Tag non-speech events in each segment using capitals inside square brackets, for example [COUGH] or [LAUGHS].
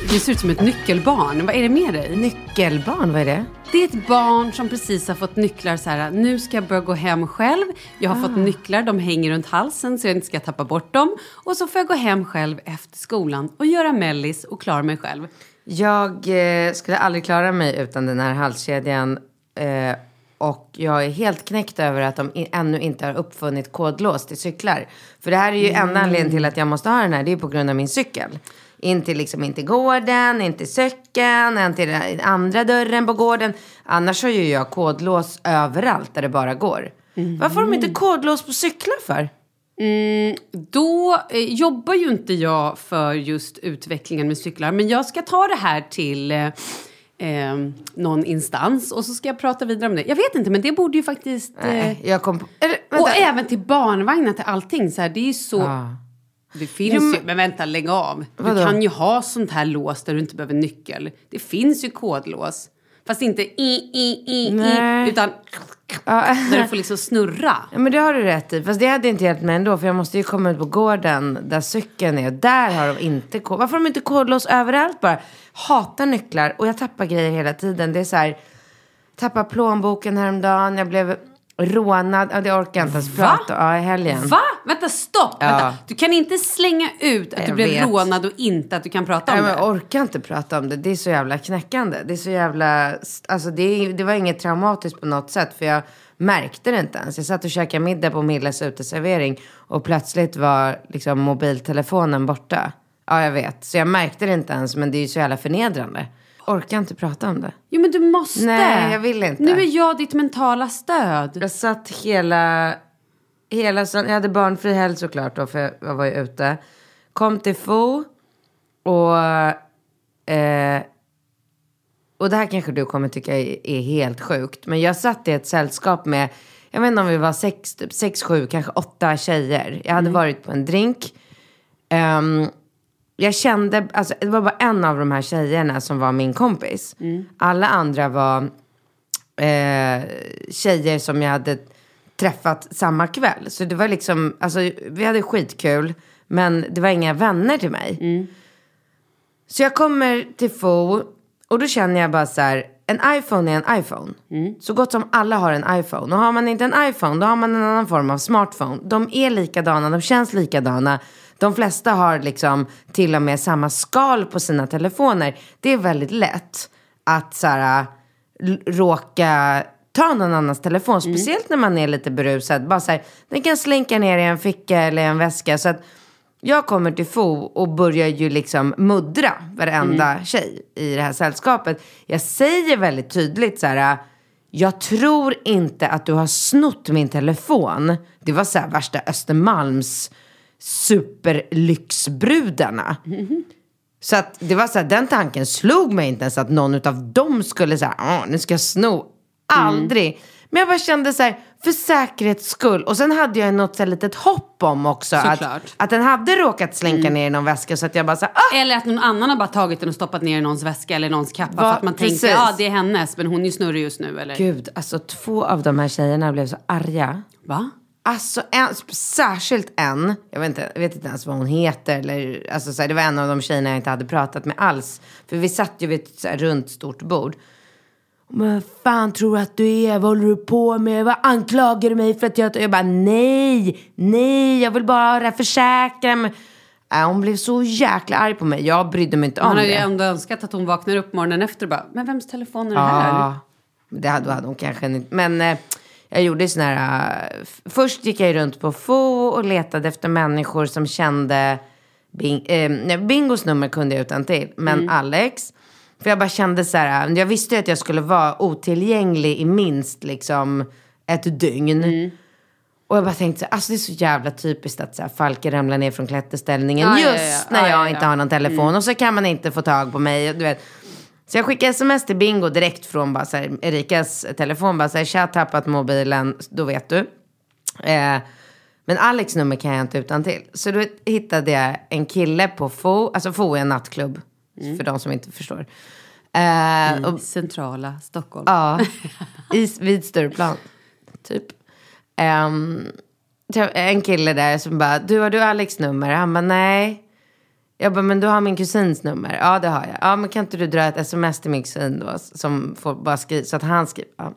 Du ser ut som ett nyckelbarn. Vad är det med dig? Nyckelbarn, vad är det? Det är ett barn som precis har fått nycklar så här. Nu ska jag börja gå hem själv. Jag har fått nycklar, de hänger runt halsen så jag inte ska tappa bort dem. Och så får jag gå hem själv efter skolan och göra mellis och klara mig själv. Jag eh, skulle aldrig klara mig utan den här halskedjan. Eh, och jag är helt knäckt över att de ännu inte har uppfunnit kodlås till cyklar. För det här är ju enda anledningen till att jag måste ha den här. Det är på grund av min cykel. In till liksom, in till gården, in till cykeln, in till den andra dörren på gården. Annars har ju jag kodlås överallt där det bara går. Varför har de inte kodlås på cyklar för? Då eh, jobbar ju inte jag för just utvecklingen med cyklar, men jag ska ta det här till eh, eh, någon instans och så ska jag prata vidare om det. Jag vet inte, men det borde ju faktiskt... Eh, Nej, jag kom på... Och även till barnvagnar, till allting. Så här, det är ju så... Ja. Det finns ju, men vänta, lägg av. Du Vadå? kan ju ha sånt här lås där du inte behöver nyckel. Det finns ju kodlås. Fast inte i, i, i, i, utan Ja. där du får liksom snurra. Ja, men det har du rätt i. Fast det hade inte hjälpt mig ändå. För jag måste ju komma ut på gården där cykeln är. Och där har de inte kod. Varför har de inte kodlås överallt bara? Hatar nycklar. Och jag tappar grejer hela tiden. Det är så här. Tappar plånboken häromdagen. Jag blev rånad, ja, det orkar jag inte ens prata Ja, i helgen. Va? Vänta, stopp! Ja. Vänta. Du kan inte slänga ut att du Jag blev vet. rånad och inte att du kan prata om Nej, det. jag orkar inte prata om det. Det är så jävla knäckande. Det är så jävla... Alltså det, det var inget traumatiskt på något sätt. För jag märkte det inte ens. Jag satt och käkade middag på Milles uteservering. Och plötsligt var liksom mobiltelefonen borta. Ja, jag vet. Så jag märkte det inte ens. Men det är ju så jävla förnedrande. Orkar inte prata om det. Jo men du måste. Nej, jag vill inte. Nu är jag ditt mentala stöd. Jag satt hela... hela jag hade barnfri helg såklart då, för jag- jag var ju ute. Kom till Fo och... Eh, och det här kanske du kommer tycka är, är helt sjukt. Men jag satt i ett sällskap med, jag vet inte om vi var sex, typ sex, sju, kanske åtta tjejer. Jag hade varit på en drink. Ehm, jag kände, alltså det var bara en av de här tjejerna som var min kompis. Alla andra var eh, tjejer som jag hade träffat samma kväll. Så det var liksom, alltså vi hade skitkul. Men det var inga vänner till mig. Så jag kommer till Fo och då känner jag bara så här, en iPhone är en iPhone. Så gott som alla har en iPhone. Och har man inte en iPhone, då har man en annan form av smartphone. De är likadana, de känns likadana. De flesta har liksom till och med samma skal på sina telefoner. Det är väldigt lätt att så här, råka ta någon annans telefon. Speciellt när man är lite berusad. Bara så här, den kan slinka ner i en ficka eller en väska. Så att jag kommer till Fo och börjar ju liksom muddra varenda tjej i det här sällskapet. Jag säger väldigt tydligt så här. Jag tror inte att du har snott min telefon. Det var så här värsta Östermalms superlyxbrudarna. Så att det var så här, den tanken slog mig inte ens att någon av dem skulle säga, ah, nu ska jag sno. Aldrig. Men jag bara kände så här, för säkerhets skull. Och sen hade jag något så här litet hopp om också. Att, Såklart. att den hade råkat slinka ner i någon väska. Så att jag bara så här, ah! Eller att någon annan har bara tagit den och stoppat ner i någons väska eller någons kappa Va, för att man precis. tänkte ja det är hennes men hon är ju snurrig just nu eller? Gud, alltså två av de här tjejerna blev så arga. Va? Alltså en, särskilt en, jag vet, inte, jag vet inte ens vad hon heter. Eller, alltså, så här, det var en av de tjejerna jag inte hade pratat med alls. För vi satt ju vid ett så här, runt stort bord. Men fan tror du att du är? Vad håller du på med? Vad anklagar du mig för att jag... Jag bara nej, nej, jag vill bara försäkra mig. Äh, hon blev så jäkla arg på mig. Jag brydde mig inte om Han hade det. ju ändå önskat att hon vaknar upp morgonen efter och bara, men vems telefon är det här? Ja, det hade, hade hon kanske inte. Men eh, jag gjorde sån här... f- först gick jag runt på Fo och letade efter människor som kände... Bing, eh, Bingos nummer kunde jag utan till, men Alex. För jag bara kände så här, jag visste ju att jag skulle vara otillgänglig i minst liksom ett dygn. Och jag bara tänkte så här, alltså det är så jävla typiskt att så här, Falke ramlar ner från klätterställningen ja, just ja, ja. när Ja, jag ja, inte har någon telefon. Och så kan man inte få tag på mig. Du vet. Så jag skickade sms till Bingo direkt från bara, så här, Erikas telefon. Bara så här, tja, tappat mobilen, då vet du. Eh, men Alex nummer kan jag inte utan till. Så då hittade jag en kille på Fo. Alltså Fo är en nattklubb. För de som inte förstår. Eh, och I centrala Stockholm. Ja, [LAUGHS] i, vid Stureplan. Typ. Träff- en kille där som bara, du har du Alex nummer? Han bara, nej. Jag bara, men du har min kusins nummer? Ja, det har jag. Ja, men kan inte du dra ett sms till min kusin då? Som får bara skriva, så att han skriver. Ja.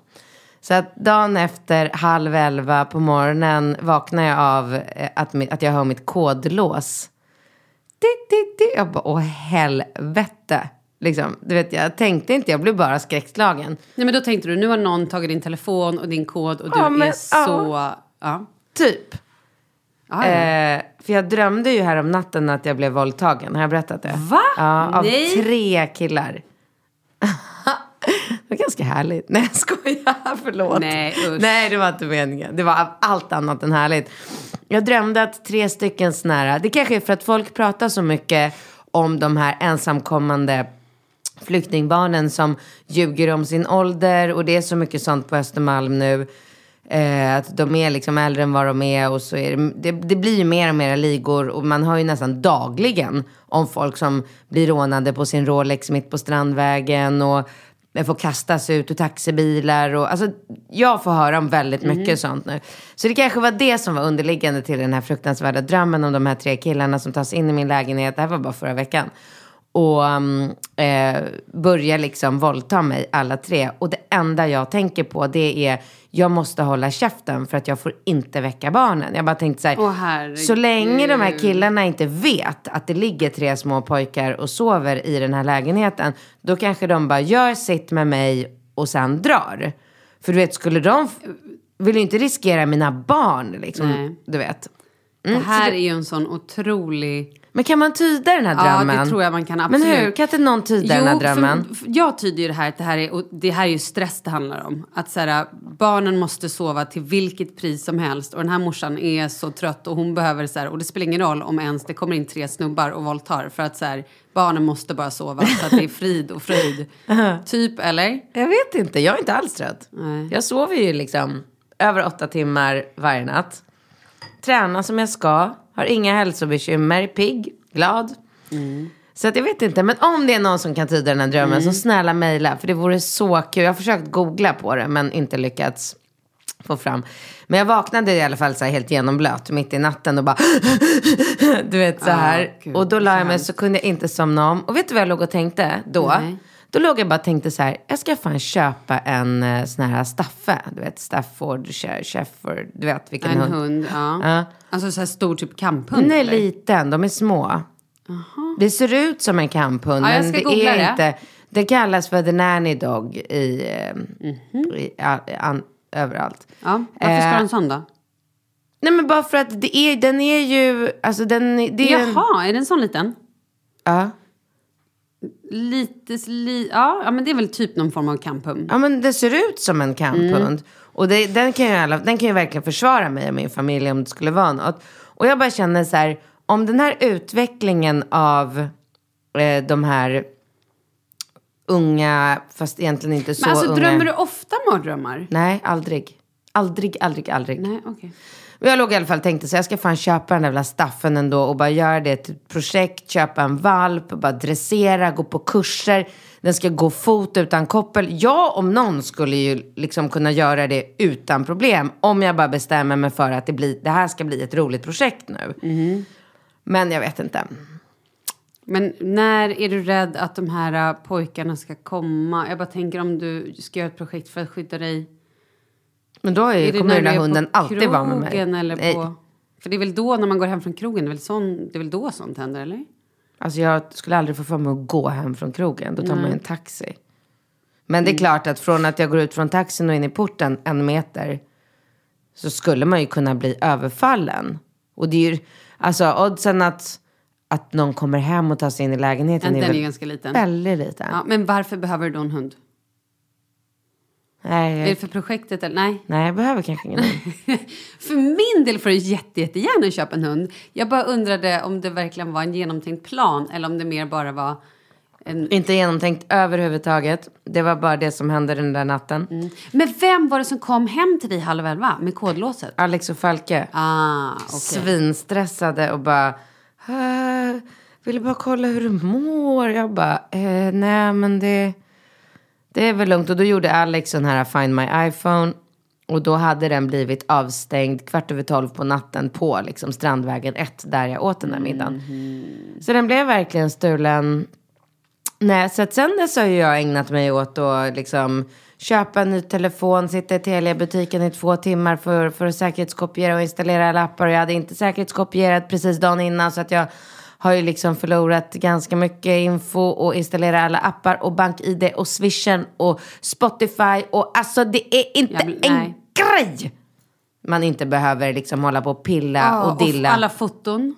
Så att dagen efter halv elva på morgonen vaknar jag av eh, att, att jag hör mitt kodlås. Di, di, di. Jag bara, åh helvete. Liksom, du vet, jag tänkte inte, jag blev bara skräckslagen. Nej men då tänkte du, nu har någon tagit din telefon och din kod och du Ja, men- är så... Ja. Typ. Ja. Eh, för jag drömde ju här om natten att jag blev våldtagen. Har jag berättat det? Va? Ja, av Nej. tre killar. [LAUGHS] det var ganska härligt. Nej, jag skojar. Förlåt. Nej, usch. Nej, det var inte meningen. Det var allt annat än härligt. Jag drömde att tre stycken här... Det kanske är för att folk pratar så mycket om de här ensamkommande flyktingbarnen som ljuger om sin ålder. Och det är så mycket sånt på Östermalm nu. Eh, att de är liksom äldre än vad de är och så är det, det, det blir ju mer och mer ligor och man hör ju nästan dagligen om folk som blir rånade på sin Rolex mitt på Strandvägen och får kastas ut ur taxibilar och alltså jag får höra om väldigt mycket sånt nu. Så det kanske var det som var underliggande till den här fruktansvärda drömmen om de här tre killarna som tas in i min lägenhet. Det här var bara förra veckan. Och um, eh, börjar liksom våldta mig alla tre. Och det enda jag tänker på det är jag måste hålla käften för att jag får inte väcka barnen. Jag bara tänkte så här, Åh, så länge de här killarna inte vet att det ligger tre små pojkar och sover i den här lägenheten, då kanske de bara gör sitt med mig och sen drar. För du vet, skulle de, vill ju inte riskera mina barn liksom, Nej. du vet. det här är ju en sån otrolig... Men kan man tyda den här drömmen? Ja, det tror jag man kan Men absolut. hur, kan inte någon tyda den här drömmen? För, för jag tyder ju det här att det här är, och det här är ju stress det handlar om. Att så här, barnen måste sova till vilket pris som helst. Och den här morsan är så trött och hon behöver så här, och det spelar ingen roll om ens det kommer in tre snubbar och våldtar. För att så här, barnen måste bara sova så att det är frid och fröjd. [LAUGHS] typ, eller? Jag vet inte, jag är inte alls trött. Nej. Jag sover ju liksom över åtta timmar varje natt. Tränar som jag ska, har inga hälsobekymmer, pigg, glad. Så att jag vet inte, men om det är någon som kan tyda den här drömmen så snälla mejla. För det vore så kul. Jag har försökt googla på det men inte lyckats få fram. Men jag vaknade i alla fall så här helt genomblöt mitt i natten och bara [LAUGHS] du vet så här. gud, och då la jag mig så kunde jag inte somna om. Och vet du vad jag låg och tänkte då? Nej. Då låg jag bara och tänkte så här, jag ska fan köpa en eh, sån här Staffe. Du vet Stafford, She- Shefford, du vet vilken En hund. hund, ja. Ja. Alltså så här stor typ kamphund? Den är eller? liten, de är små. Det ser ut som en kamphund, Ja, men det är det. inte. Det kallas för the nanny dog i, eh, Mhm. i a, an, överallt. Ja, varför ska Eh, du ha en sån då? Nej men bara för att det är, den är ju, alltså den, det är en, Jaha, är den sån liten? ja. Lite, li, ja, ja, men det är väl typ någon form av kamphund. Ja men det ser ut som en kamphund. Mm. Och det, den, kan ju alla, den kan ju verkligen försvara mig och min familj om det skulle vara något. Och jag bara känner så här, om den här utvecklingen av eh, de här unga, fast egentligen inte så Men alltså unga. drömmer du ofta mardrömmar? Nej, aldrig. Aldrig, aldrig, aldrig. Nej, okej. Men jag låg i alla fall och tänkte så jag ska fan köpa den där jävla staffen ändå och bara göra det till ett projekt, köpa en valp, bara dressera, gå på kurser. Den ska gå fot utan koppel. Jag om någon skulle ju liksom kunna göra det utan problem. Om jag bara bestämmer mig för att det, blir, det här ska bli ett roligt projekt nu. Men jag vet inte. Men när är du rädd att de här äh, pojkarna ska komma? Jag bara tänker om du ska göra ett projekt för att skydda dig. Men då är, Är det kommer den där är hunden alltid vara med mig. Eller Nej. på... För det är väl då när man går hem från krogen, det är väl, sån, det är väl då sånt händer eller? Alltså jag skulle aldrig få för mig att gå hem från krogen. Då tar man ju en taxi. Men det är klart att från att jag går ut från taxin och in i porten en meter. Så skulle man ju kunna bli överfallen. Och det är ju, alltså oddsen att, att någon kommer hem och tar sig in i lägenheten Den, är är ju ganska liten. väldigt liten. Ja, men varför behöver du då en hund? Nej, Är det jag, för projektet eller? Nej. nej, jag behöver kanske ingen. [LAUGHS] För min del får du jätte, jättegärna köpa en hund. Jag bara undrade om det verkligen var en genomtänkt plan eller om det mer bara var en... Inte genomtänkt överhuvudtaget. Det var bara det som hände den där natten. Men vem var det som kom hem till dig halv elva med kodlåset? Alex och Falke. Ah, okej. svinstressade och bara ville bara kolla hur du mår. Jag bara, eh, nej men det, det är väl lugnt. Och då gjorde Alex sån här Find My iPhone. Och då hade den blivit avstängd kvart över tolv på natten på liksom Strandvägen 1 där jag åt den där middagen. Så den blev verkligen stulen. Nej, så att sen dess har jag ägnat mig åt att liksom köpa en ny telefon, sitta i Telia-butiken i två timmar för, för att säkerhetskopiera och installera alla appar. Och jag hade inte säkerhetskopierat precis dagen innan så att jag har ju liksom förlorat ganska mycket info och installera alla appar och BankID och Swishen och Spotify och alltså det är inte blir- en nej. grej man inte behöver liksom hålla på och pilla Ja, och dilla. alla foton.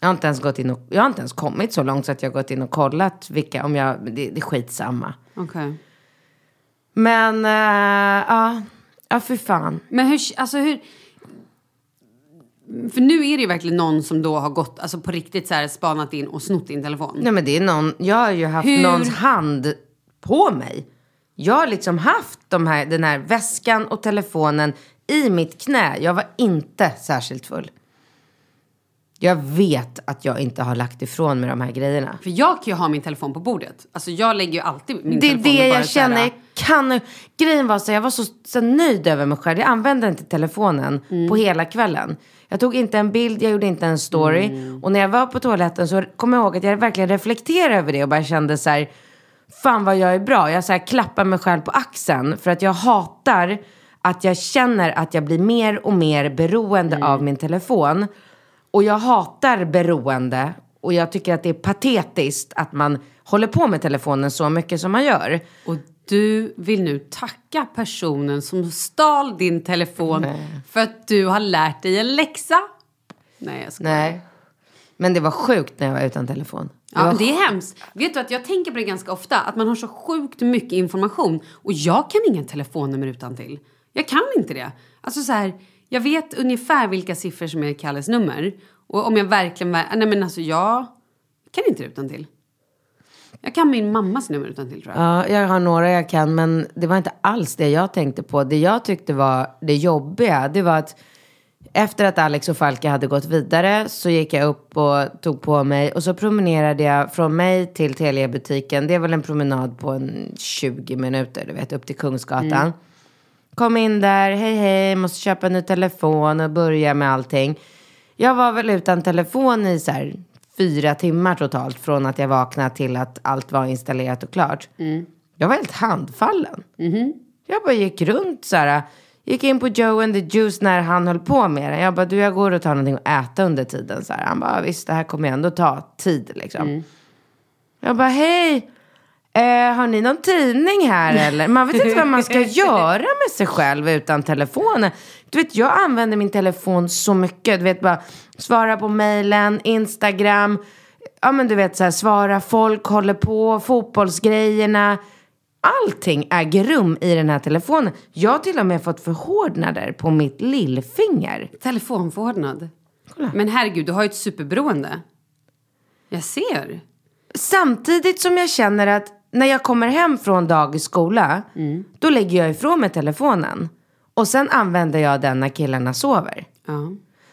Jag har inte ens gått in och, jag har inte ens kommit så långt så att jag har gått in och kollat vilka, om jag, det, det är skitsamma. Okej. Men, eh, ja, ja för fan. Men hur, alltså hur... För nu är det ju verkligen någon som då har gått, alltså på riktigt så här spanat in och snott din telefon. Nej men det är någon, jag har ju haft Hur- någons hand på mig. Jag har liksom haft de här, den här väskan och telefonen i mitt knä. Jag var inte särskilt full. Jag vet att jag inte har lagt ifrån mig de här grejerna. För jag kan ju ha min telefon på bordet. Alltså jag lägger ju alltid min Det är telefon det och bara jag så här- känner. Jag kan, grejen var så jag var så, så nöjd över mig själv. Jag använde inte telefonen Mm. på hela kvällen. Jag tog inte en bild, jag gjorde inte en story. Mm. Och när jag var på toaletten så kom jag ihåg att jag verkligen reflekterade över det och bara kände så här, fan vad jag är bra. Jag så här klappar mig själv på axeln för att jag hatar att jag känner att jag blir mer och mer beroende Mm. av min telefon. Och jag hatar beroende och jag tycker att det är patetiskt att man håller på med telefonen så mycket som man gör. Och du vill nu tacka personen som stal din telefon för att du har lärt dig en läxa? Nej, jag skojar. Nej. Men det var sjukt när jag var utan telefon. Det Ja, var det är hemskt. Vet du att jag tänker på det ganska ofta, att man har så sjukt mycket information och jag kan inga telefonnummer utan till. Jag kan inte det. Alltså så här, jag vet ungefär vilka siffror som är Kalles nummer och om jag verkligen, ver- nej men alltså jag kan inte det utan till. Jag kan min mammas nummer utan till tror jag. Ja, jag har några jag kan, men det var inte alls det jag tänkte på. Det jag tyckte var det jobbiga, det var att efter att Alex och Falke hade gått vidare så gick jag upp och tog på mig och så promenerade jag från mig till Telia-butiken. Det är väl en promenad på en 20 minuter, du vet, upp till Kungsgatan. Kom in där, hej hej, måste köpa en ny telefon och börja med allting. Jag var väl utan telefon i så här fyra timmar totalt från att jag vaknade till att allt var installerat och klart. Jag var helt handfallen. Jag bara gick runt så här. Gick in på Joe and the Juice när han höll på med det. Jag bara, du jag går och tar någonting att äta under tiden. Så här. Han bara, visst det här kommer ju ändå ta tid liksom. Jag bara, hej. Eh, har ni någon tidning här eller? Man vet inte vad man ska [LAUGHS] göra med sig själv utan telefonen. Du vet, jag använder min telefon så mycket. Du vet, bara svara på mejlen, Instagram. Ja, men du vet, så här, svara folk, håller på, fotbollsgrejerna. Allting äger rum i den här telefonen. Jag har till och med fått förhårdnader på mitt lillfinger. Telefonförordnad. Men herregud, du har ju ett superberoende. Jag ser. Samtidigt som jag känner att när jag kommer hem från dagis skola, då lägger jag ifrån mig telefonen. Och sen använder jag den när killarna sover. Ja.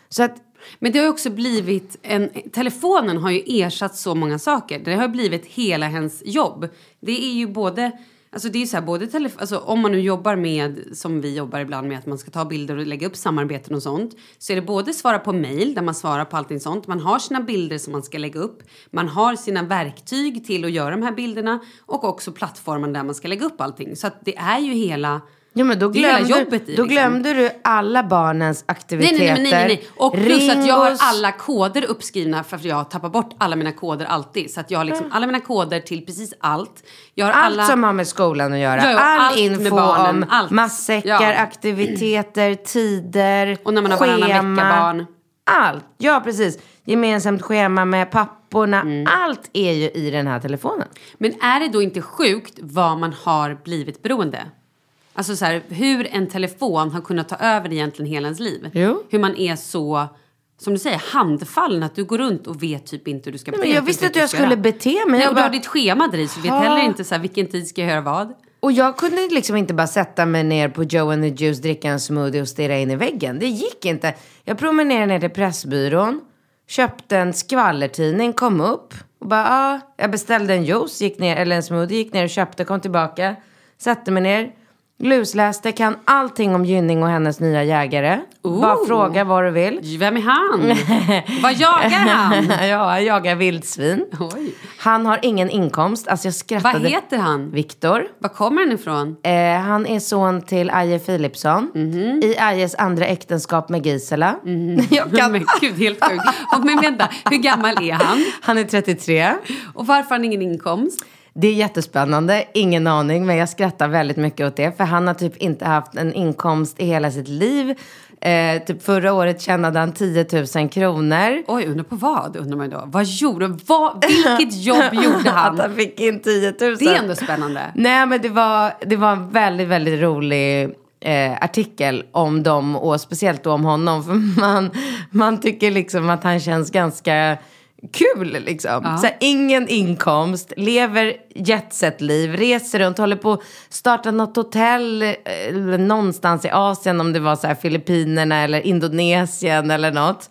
Så att, Men det har ju också blivit en... Telefonen har ju ersatt så många saker. Det har blivit hela hens jobb. Det är ju både... Alltså det är ju så här, både telefon... Alltså om man nu jobbar med, som vi jobbar ibland med, att man ska ta bilder och lägga upp samarbeten och sånt. Så är det både svara på mail, där man svarar på allting sånt. Man har sina bilder som man ska lägga upp. Man har sina verktyg till att göra de här bilderna. Och också plattformen där man ska lägga upp allting. Så att det är ju hela... ja, men då glömde, jobbet i, då liksom. glömde du alla barnens aktiviteter. nej, nej, nej, nej, nej. Och plus att jag har alla koder uppskrivna för att jag har tappat bort alla mina koder alltid. Så att jag har liksom alla mina koder till precis allt. Jag har Allt alla... som har med skolan att göra. Ja, All allt med info barnen, om allt. matsäckar, Ja. aktiviteter, tider, Och när man har varannan schema. vecka barn. Allt, ja precis. Gemensamt schema med papporna. Mm. Allt är ju i den här telefonen. Men är det då inte sjukt vad man har blivit beroende? Alltså så här, hur en telefon har kunnat ta över egentligen hela ens liv. Jo. Hur man är så, som du säger, handfallen. Att du går runt och vet typ inte hur du ska bete men jag dig, visste att jag skulle göra. bete mig. Nej, Jag och du bara- har ditt schema där i, så du vet heller inte så här, vilken tid ska jag göra vad. Och jag kunde liksom inte bara sätta mig ner på Joe and the Juice, dricka en smoothie och stirra in i väggen. Det gick inte. Jag promenerade ner till Pressbyrån, köpte en skvallertidning, kom upp och bara, ah, jag beställde en juice, gick ner, eller en smoothie, gick ner och köpte, kom tillbaka, satte mig ner, lusläste, kan allting om Gynning och hennes nya jägare. Bara Ooh. fråga vad du vill. Vem är han? [LAUGHS] vad jagar han? [LAUGHS] ja, han jagar vildsvin. Oj. Han har ingen inkomst. Alltså jag skrattade. Vad heter han? Viktor. Var kommer han ifrån? Eh, han är son till Aje Philipsson. Mhm. I Ajes andra äktenskap med Gisela. [LAUGHS] Jag kan, Men gud, helt sjukt. Men vänta, hur gammal är han? han är 33. Och varför har han ingen inkomst? Det är jättespännande, ingen aning, men jag skrattar väldigt mycket åt det. För han har typ inte haft en inkomst i hela sitt liv. Eh, typ förra året tjänade han 10 000 kronor. Oj, undrar på vad undrar man då. Vad gjorde, vad, vilket [LAUGHS] jobb gjorde Att han? han fick in 10 000. Det är ändå spännande. Nej, men det var, det var en väldigt, väldigt rolig eh, artikel om dem och speciellt då om honom. För man, man tycker liksom att han känns ganska kul liksom. Så här, ingen inkomst, lever jetset-liv, reser runt, håller på att starta något hotell eh, någonstans i Asien om det var så här Filippinerna eller Indonesien eller något.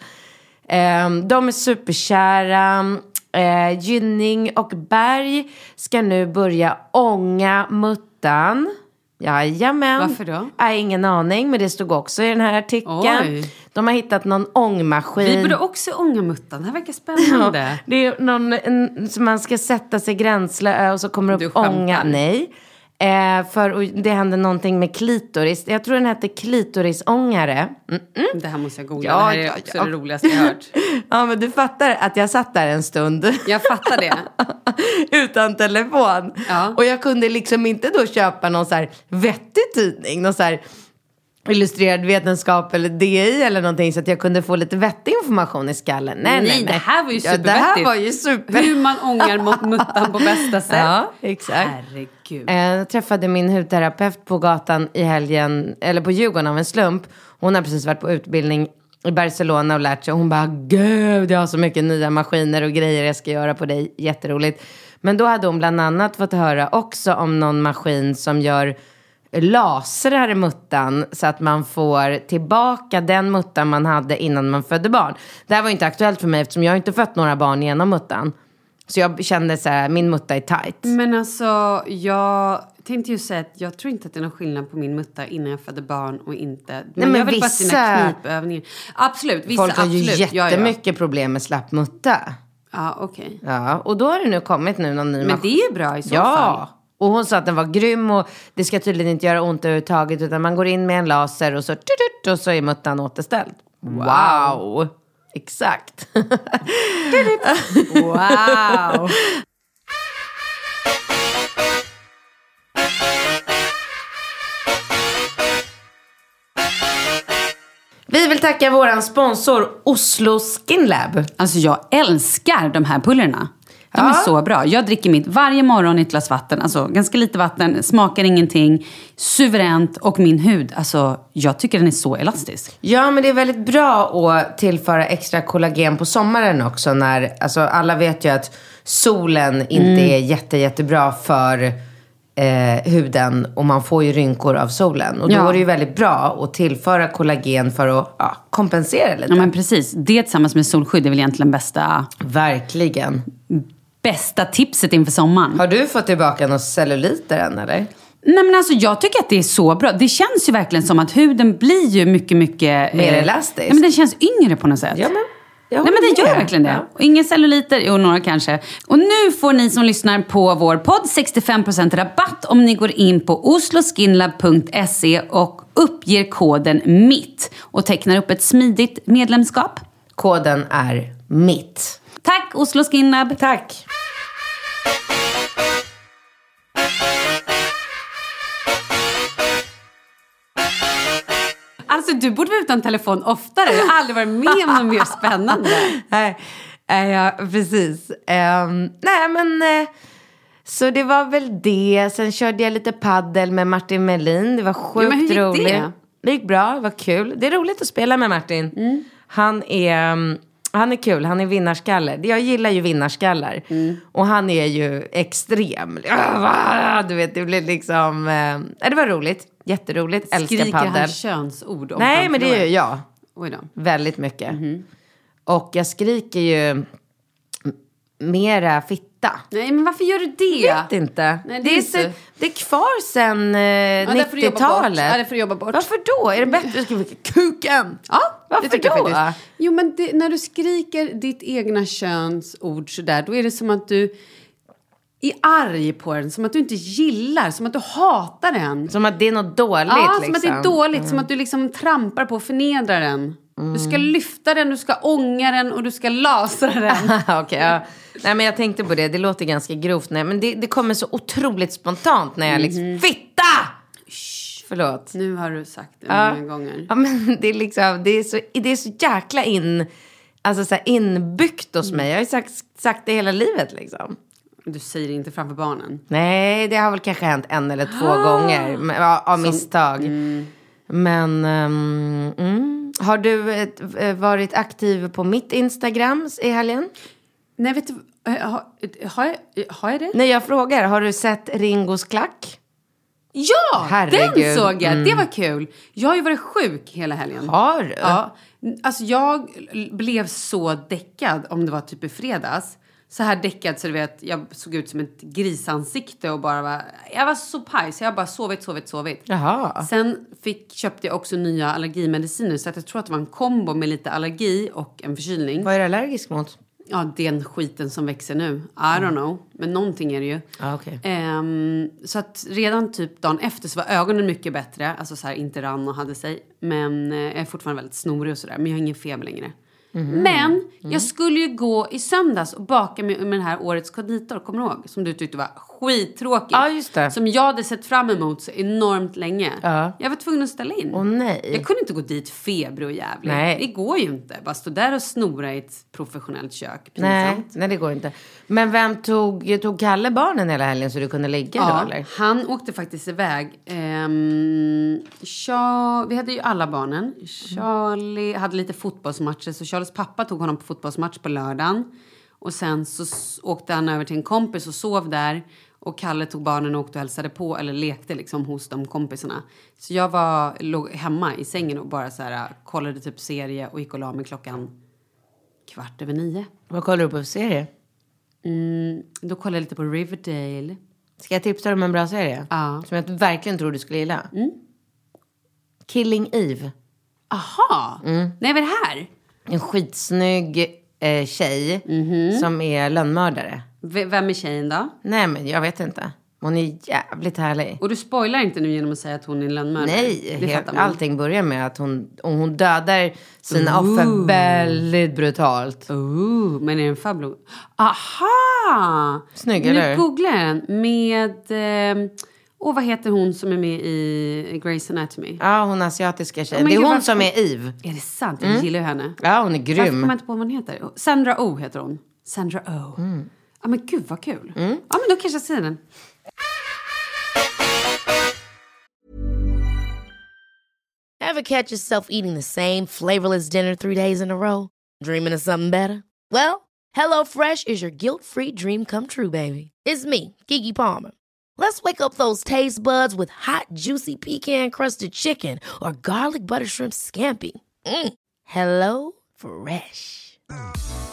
Eh, de är superkära. Eh, Gynning och Berg ska nu börja ånga muttan. Jajamän. Varför då? Har ingen aning, men det stod också i den här artikeln. Oj. De har hittat någon ångmaskin. Vi borde också ånga muttan. Det här verkar spännande. Det är någon en, som man ska sätta sig gränsle och så kommer Du upp ånga. Nej. Eh, för det hände någonting med klitoris. Jag tror den hette klitorisångare. Mm. Det här måste jag googla. Ja, det här är ja, också ja. det roligaste jag hört. [LAUGHS] Ja men du fattar att jag satt där en stund. Jag fattar det. [LAUGHS] utan telefon. Ja. Och jag kunde liksom inte då köpa någon så här vettig tidning. Någon så här illustrerad vetenskap eller DI eller någonting så att jag kunde få lite vettig information i skallen. Nej, nej, nej. det här var ju Ja, det här supervettigt. var ju super. Hur man ångar mot muttan på bästa [LAUGHS] sätt. Ja, exakt. Herregud. Eh, Jag träffade min hudterapeut på gatan i helgen, eller på Djurgården av en slump. Hon har precis varit på utbildning i Barcelona och lärt sig. Hon bara, gud jag har så mycket nya maskiner och grejer jag ska göra på dig. Jätteroligt. Men då hade hon bland annat fått höra också om någon maskin som gör lasrar muttan så att man får tillbaka den muttan man hade innan man födde barn. Det här var inte aktuellt för mig eftersom jag inte fött några barn genom muttan. Så jag kände så här, min mutta är tight. Men alltså, jag tänkte ju säga att jag tror inte att det är någon skillnad på min mutta innan jag födde barn och inte. Men, men jag vill bara vissa- sina knipövningar. Absolut, vissa Folk har ju absolut. jättemycket problem med slapp mutta. Ja, ja. ja okej. Ja, och då har det nu kommit nu någon ny Men det är ju bra i så fall. Och hon sa att den var grym och det ska tydligen inte göra ont överhuvudtaget utan man går in med en laser och så tutut, och så är muttan återställd. Wow! Exakt. Wow! Vi vill tacka våran sponsor Oslo Skin Lab. Alltså jag älskar de här pullerna. De är Ja. så bra. Jag dricker mitt varje morgon i ett glas vatten. Alltså ganska lite vatten, smakar ingenting. Suveränt och min hud, alltså jag tycker den är så elastisk. Ja, men det är väldigt bra att tillföra extra kollagen på sommaren också. När, alltså, alla vet ju att solen inte är jätte, jättebra för eh, huden och man får ju rynkor av solen. Och då Ja. är det ju väldigt bra att tillföra kollagen för att ja, kompensera lite. Ja men precis. Det tillsammans med solskydd är väl egentligen bästa, Verkligen. Bästa tipset inför sommaren. Har du fått tillbaka någon celluliter än eller? Nej men alltså jag tycker att det är så bra. Det känns ju verkligen som att huden blir ju mycket, mycket... Mer eh, elastisk. Nej men den känns yngre på något sätt. Ja, men Nej men det gör med. verkligen det. Ja. Ingen celluliter, jo några kanske. Och nu får ni som lyssnar på vår podd 65% rabatt om ni går in på osloskinlab.se och uppger koden MITT och tecknar upp ett smidigt medlemskap. Koden är mitt. Tack Oslo Skin Lab! Tack. Alltså du borde vara utan telefon oftare. Jag har aldrig varit med om något mer spännande. [LAUGHS] Nej, ja, precis. Ehm, nej, men... eh, så det var väl det. Sen körde jag lite paddel med Martin Melin. Det var sjukt men hur gick roligt. det? Det gick bra, det var kul. Det är roligt att spela med Martin. Mm. Han är... mm, Han är kul, han är vinnarskalle. Jag gillar ju vinnarskallar. Mm. Och han är ju extrem. Du vet, det blir liksom... eh, det var roligt. Jätteroligt. Älskar Skriker paddel. han könsord om Nej, men det gör jag. Väldigt mycket. Mhm. Och jag skriker ju mera fitta. Nej, men varför gör du det? Jag vet inte. Nej, det det, är inte- så, det är kvar sen eh, Ja, det får du jobba bort. 90-talet. Ja, det får du jobba bort. Varför då? Är det bättre att skrika kuken? Ja, Varför det jag då? faktiskt. Jo, men det, när du skriker ditt egna könsord sådär, då är det som att du är arg på den, som att du inte gillar, som att du hatar den. Som att det är något dåligt ja, liksom. som att det är dåligt, som att du liksom trampar på och förnedrar den. Du ska lyfta den, du ska ånga den och du ska lasra den. [LAUGHS] Okej, ja. Nej men jag tänkte på det, det låter ganska grovt. Nej, men det, det kommer så otroligt spontant när jag liksom, Mhm. fitta! Förlåt. nu har du sagt det Ja. många gånger. Ja, men det är liksom, det är så, det är så jäkla in, alltså så inbyggt hos mig. Jag har ju sagt, sagt det hela livet liksom. Du säger det inte framför barnen. Nej, det har väl kanske hänt en eller två Ah! gånger. [GASPS] Ja, av misstag. mm. Men, mm. Har du eh, varit aktiv på mitt Instagram i helgen? Nej, vet du, eh, har, har, jag, har jag det? Nej, jag frågar. Har du sett Ringos klack? Ja, Herregud. den såg jag. Det var kul. Jag har ju varit sjuk hela helgen. Har du? Ja. Alltså jag blev så däckad om det var typ i fredags. Så här däckad så du vet, jag såg ut som ett grisansikte och bara var, jag var så paj så jag bara sovit, sovit, sovit. Jaha. Sen fick, köpte jag också nya allergimediciner så att jag tror att det var en kombo med lite allergi och en förkylning. Vad är du allergisk mot? Ja, den skiten som växer nu. I don't know. Men någonting är det ju. Ja, okej. Ehm, så att redan typ dagen efter så var ögonen mycket bbättre. Alltså så här, inte rann och hade sig. Men eh, jag är fortfarande väldigt snorig och sådär. Men jag har ingen feber längre. Mhm. Men Mm. jag skulle ju gå i söndags och baka med, med den här årets konditor. Kommer du ihåg? Som du tyckte var skittråkigt. Ja, just det. Som jag hade sett fram emot så enormt länge. Ja. Jag var tvungen att ställa in. Åh nej. Jag kunde inte gå dit febrig och jävlig. Nej. Det går ju inte. Bara stå där och snora i ett professionellt kök. Nej, Pinsamt. nej, det går inte. Men vem tog, tog Kalle barnen hela helgen så du kunde ligga då Ja, eller? han åkte faktiskt iväg. Ehm, Cha- vi hade ju alla barnen. Charlie hade lite fotbollsmatcher så Charlies pappa tog honom på fotbollsmatch på lördagen. Och sen så s- åkte han över till en kompis och sov där. Och Kalle tog barnen och åkte och hälsade på eller lekte liksom hos de kompisarna. Så jag var, låg hemma i sängen och bara så här, kollade typ serie och gick och la mig klockan kvart över nio. Vad kollar du på för serie? Mm, då kollade jag lite på Riverdale. Ska jag tipsa dig om en bra serie? Ja. Som jag verkligen tror du skulle gilla. Killing Eve. Aha! Nej, vad är det här? En skitsnygg eh, tjej som är lönnmördare. V- vem är tjejen då? Nej men jag vet inte. Hon är jävligt härlig. Och du spoilar inte nu genom att säga att hon är en lönnmördare? Nej, helt, allting börjar med att hon, och hon dödar sina offer väldigt brutalt. Ooh, men är det en farbror? Aha! Snygg, nu eller? googlar jag den med... Eh, och vad heter hon som är med i Grey's Anatomy? Ja, hon asiatiska tjejen. men det är hon varför- som är Eve. Är det sant? Jag gillar ju henne. Ja, hon är Varför grym. kommer jag inte på vad hon heter? Sandra Oh heter hon. Sandra Oh. Mm. Ja men gud vad kul. Ja men då kanske jag ser den. Ever catch yourself eating the same flavorless dinner three days in a row? Dreaming of something better? Well, HelloFresh is your guilt-free dream come true, baby. It's me, Gigi Palmer. Let's wake up those taste buds with hot, juicy pecan-crusted chicken or garlic butter shrimp scampi. Mm. Hello Fresh.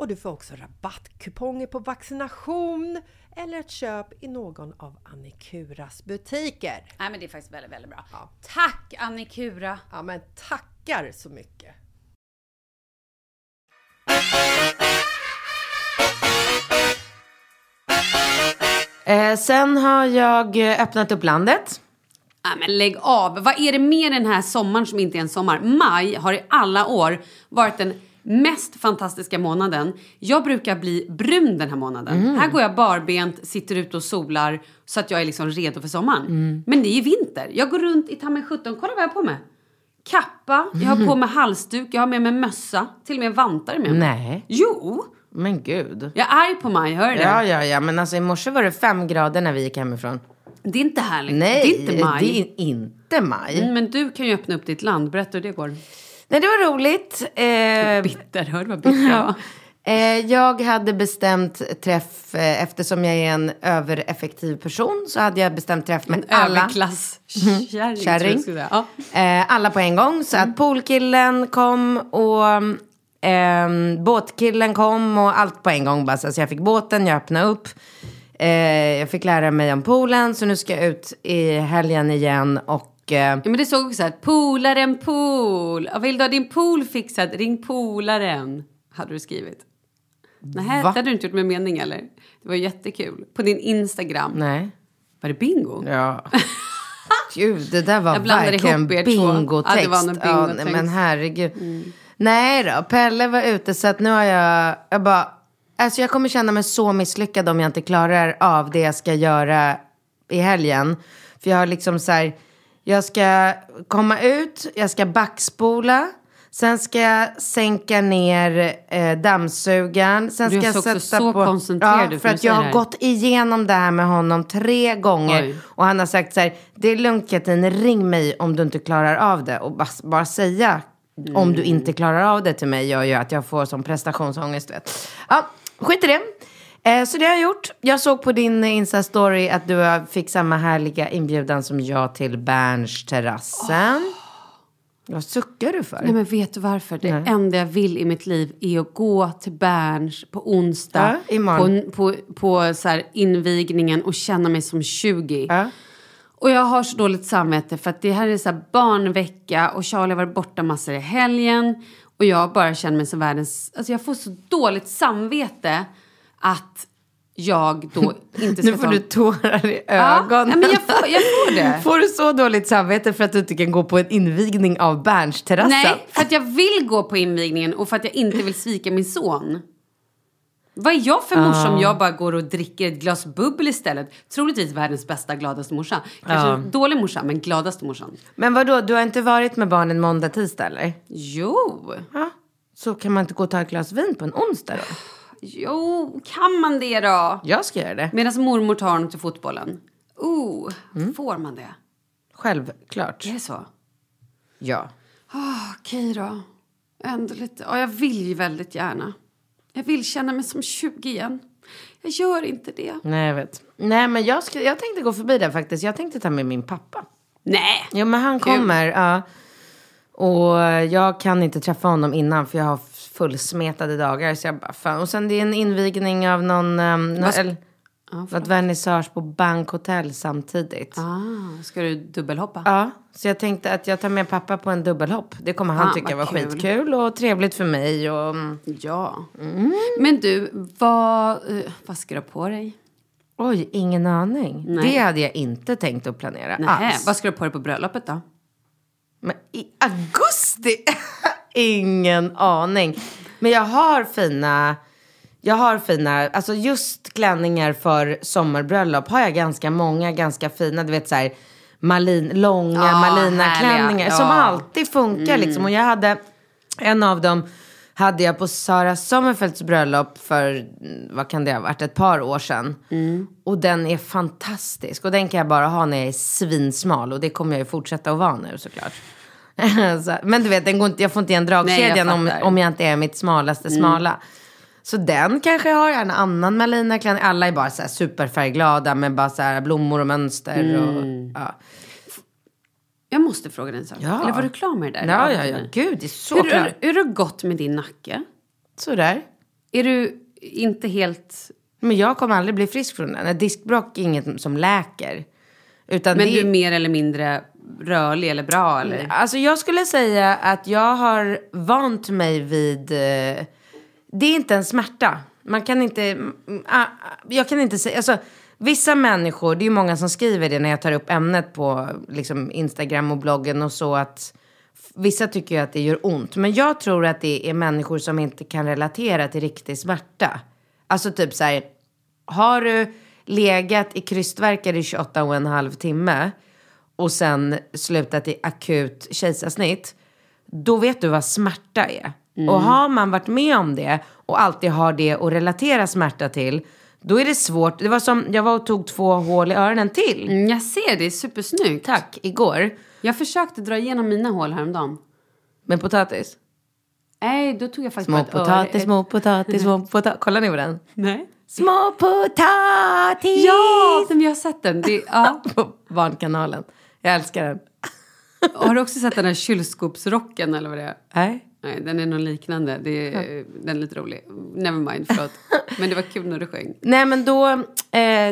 och du får också rabattkuponger på vaccination eller ett köp i någon av Annikuras butiker. Nej men det är faktiskt väldigt, väldigt bra. Tack Annikura! Ja, men tackar så mycket! Eh, sen har jag eh, öppnat upp landet. Nej men lägg av! Vad är det med den här sommaren som inte är en sommar? Maj har i alla år varit den mest fantastiska månaden. Jag brukar bli brun den här månaden. Här går jag barbent, sitter ute och solar så att jag är liksom redo för sommaren. Men det är vinter. Jag går runt i ta mig 17, kolla vad jag har på mig. Kappa, jag har på [LAUGHS] mig halsduk, jag har med mig mössa, till och med vantar med mig. Nej. Jo! Men gud. Jag är arg på Maj, hör du det? Ja, ja, ja. Men alltså i morse var det fem grader när vi gick hemifrån. Det är inte härligt. Nej, det är inte maj. det är inte maj. Mm, Men du kan ju öppna upp ditt land. Berätta hur det går. Nej, det var roligt. Eh, Bitter, hör du vad bitter [LAUGHS] jag var? Eh, jag hade bestämt träff, eh, eftersom jag är en övereffektiv person, så hade jag bestämt träff med alla. Överklass kärring. tror jag Kärring. skulle säga. Ja. Eh, alla på en gång. Så att poolkillen kom och ehm, båtkillen kom och allt på en gång. Bara. Så alltså jag fick båten, jag öppnade upp. Eh, jag fick lära mig om poolen, så nu ska jag ut i helgen igen och eh, Ja, men det såg också så här, polaren pool. Ja, Vill du ha din pool fixad, ring polaren. Hade du skrivit. Nej, det hade du inte gjort med mening eller? Det var jättekul. På din Instagram. nej. Var det bingo? Ja. Gud, det där var verkligen er bingotext. Ja, det var Ja, bingotext. nej, men herregud. Nej då, Pelle var ute så att nu har jag, jag bara, alltså jag kommer känna mig så misslyckad om jag inte klarar av det jag ska göra i helgen. För jag har liksom så här, jag ska komma ut, jag ska backspola. Sen ska jag sänka ner eh, dammsugaren. Sen Du ska jag sätta så på... koncentrerad Ja, för att jag har gått igenom det här med honom tre gånger. Oj. Och han har sagt så här, det är lugnt Katrin, ring mig om du inte klarar av det. Och bara, bara säga om du inte klarar av det till mig gör ju att jag får som prestationsångest. Vet. Ja, skit i det. Eh, så det har jag gjort. Jag såg på din Insta-story att du fick samma härliga inbjudan som jag till Berns terrassen. [GASPS] Vad suckar du för? Nej men vet du varför? Det enda jag vill i mitt liv är att gå till Berns på onsdag. Ja, imorgon. på på, på så här invigningen och känna mig som 20. Ja. Och jag har så dåligt samvete för att det här är så här barnvecka och Charlie har varit borta massor i helgen. Och jag bara känner mig som världens... Alltså jag får så dåligt samvete att jag då [LAUGHS] inte ska Nu får ta... du tårar i ögonen. ja, men jag får, jag får det. [LAUGHS] Får du så dåligt samvete för att du inte kan gå på en invigning av Berns terrassen? Nej, för att jag vill gå på invigningen och för att jag inte vill svika min son. Vad är jag för morsa om jag bara går och dricker ett glas bubbel istället? Troligtvis världens bästa, gladaste morsa. Kanske dålig morsa, men gladaste morsan. Men vad då? du har inte varit med barnen måndag, tisdag eller? Jo, Ja. Så kan man inte gå och ta ett glas vin på en onsdag då? Jo, kan man det då? Jag ska göra det. Medan mormor tar honom till fotbollen. Oh, får man det? Självklart. Är det så? Ja. Oh, Okej då. Ändå lite, ja, jag vill ju väldigt gärna. Jag vill känna mig som 20 igen. Jag gör inte det. Nej, jag vet. Nej, men jag, ska, jag tänkte gå förbi där faktiskt. Jag tänkte ta med min pappa. Nej! Jo, men han kommer. Ja. Och jag kan inte träffa honom innan för jag har fullsmetade dagar. Så jag bara, fan. Och sen det är en invigning av någon... Um, ska- eller, ett vernissage på Bankhotell samtidigt. Ah, ska du dubbelhoppa? Ja, så jag tänkte att jag tar med pappa på en dubbelhopp. Det kommer han Ah, tycka var kul. skitkul och trevligt för mig. Och, mm, Ja. Men du, vad, eh, vad ska du ha på dig? oj, ingen aning. Nej. Det hade jag inte tänkt att planera Nej, alls. vad ska du ha på dig på bröllopet då? Men i augusti? [LAUGHS] Ingen aning. Men jag har fina, jag har fina, alltså just klänningar för sommarbröllop har jag ganska många ganska fina, du vet så här malin, långa Ja, malina-klänningar härliga. som Ja. alltid funkar liksom. Och jag hade en av dem hade jag på Sara Sommerfeldts bröllop för, mm, vad kan det ha varit, ett par år sedan. Och den är fantastisk. Och den kan jag bara ha när jag är svinsmal. Och det kommer jag ju fortsätta att vara nu såklart. [LAUGHS] så, men du vet, den går inte, jag får inte igen dragkedjan om, fattar. om jag inte är mitt smalaste smala. Så den kanske jag har, en annan Malina-klänning. Alla är bara så superfärgglada med bara så blommor och mönster. Och, ja. Jag måste fråga dig en sak. Ja. Eller var du klar med det där? Ja, ja, ja. Gud, det är så Hur, klart. hur, har det gått med din nacke? Sådär. Är du inte helt... Men jag kommer aldrig bli frisk från den. Diskbråck är inget som läker. Utan Men det, du är mer eller mindre rörlig eller bra eller? Alltså jag skulle säga att jag har vant mig vid... Eh, det är inte en smärta. Man kan inte... mm, jag kan inte säga... Alltså, vissa människor, det är ju många som skriver det när jag tar upp ämnet på liksom, Instagram och bloggen och så att... Vissa tycker ju att det gör ont. Men jag tror att det är människor som inte kan relatera till riktig smärta. Alltså typ så här... Har du legat i krystvärkar i 28 och en halv timme och sen slutat i akut kejsarsnitt, då vet du vad smärta är. Och har man varit med om det och alltid har det att relatera smärta till, då är det svårt. Det var som, jag var och tog två hål i öronen till. Mm, Jag ser, det är supersnyggt. Tack, igår. Jag försökte dra igenom mina hål häromdagen. Med potatis. Nej, då tog jag faktiskt Små potatis, små potatis, små [LAUGHS] potatis. Kollar ni på den? Nej. Små potatis! Ja, men jag har sett den. Det, ja. [LAUGHS] På Barnkanalen. Jag älskar den. [LAUGHS] Har du också sett den här kylskåpsrocken eller vad det är? Nej. Nej, den är nog liknande. Det är, Den är lite rolig. Never mind, förlåt. [LAUGHS] Men det var kul när du sjöng. Nej men då, eh,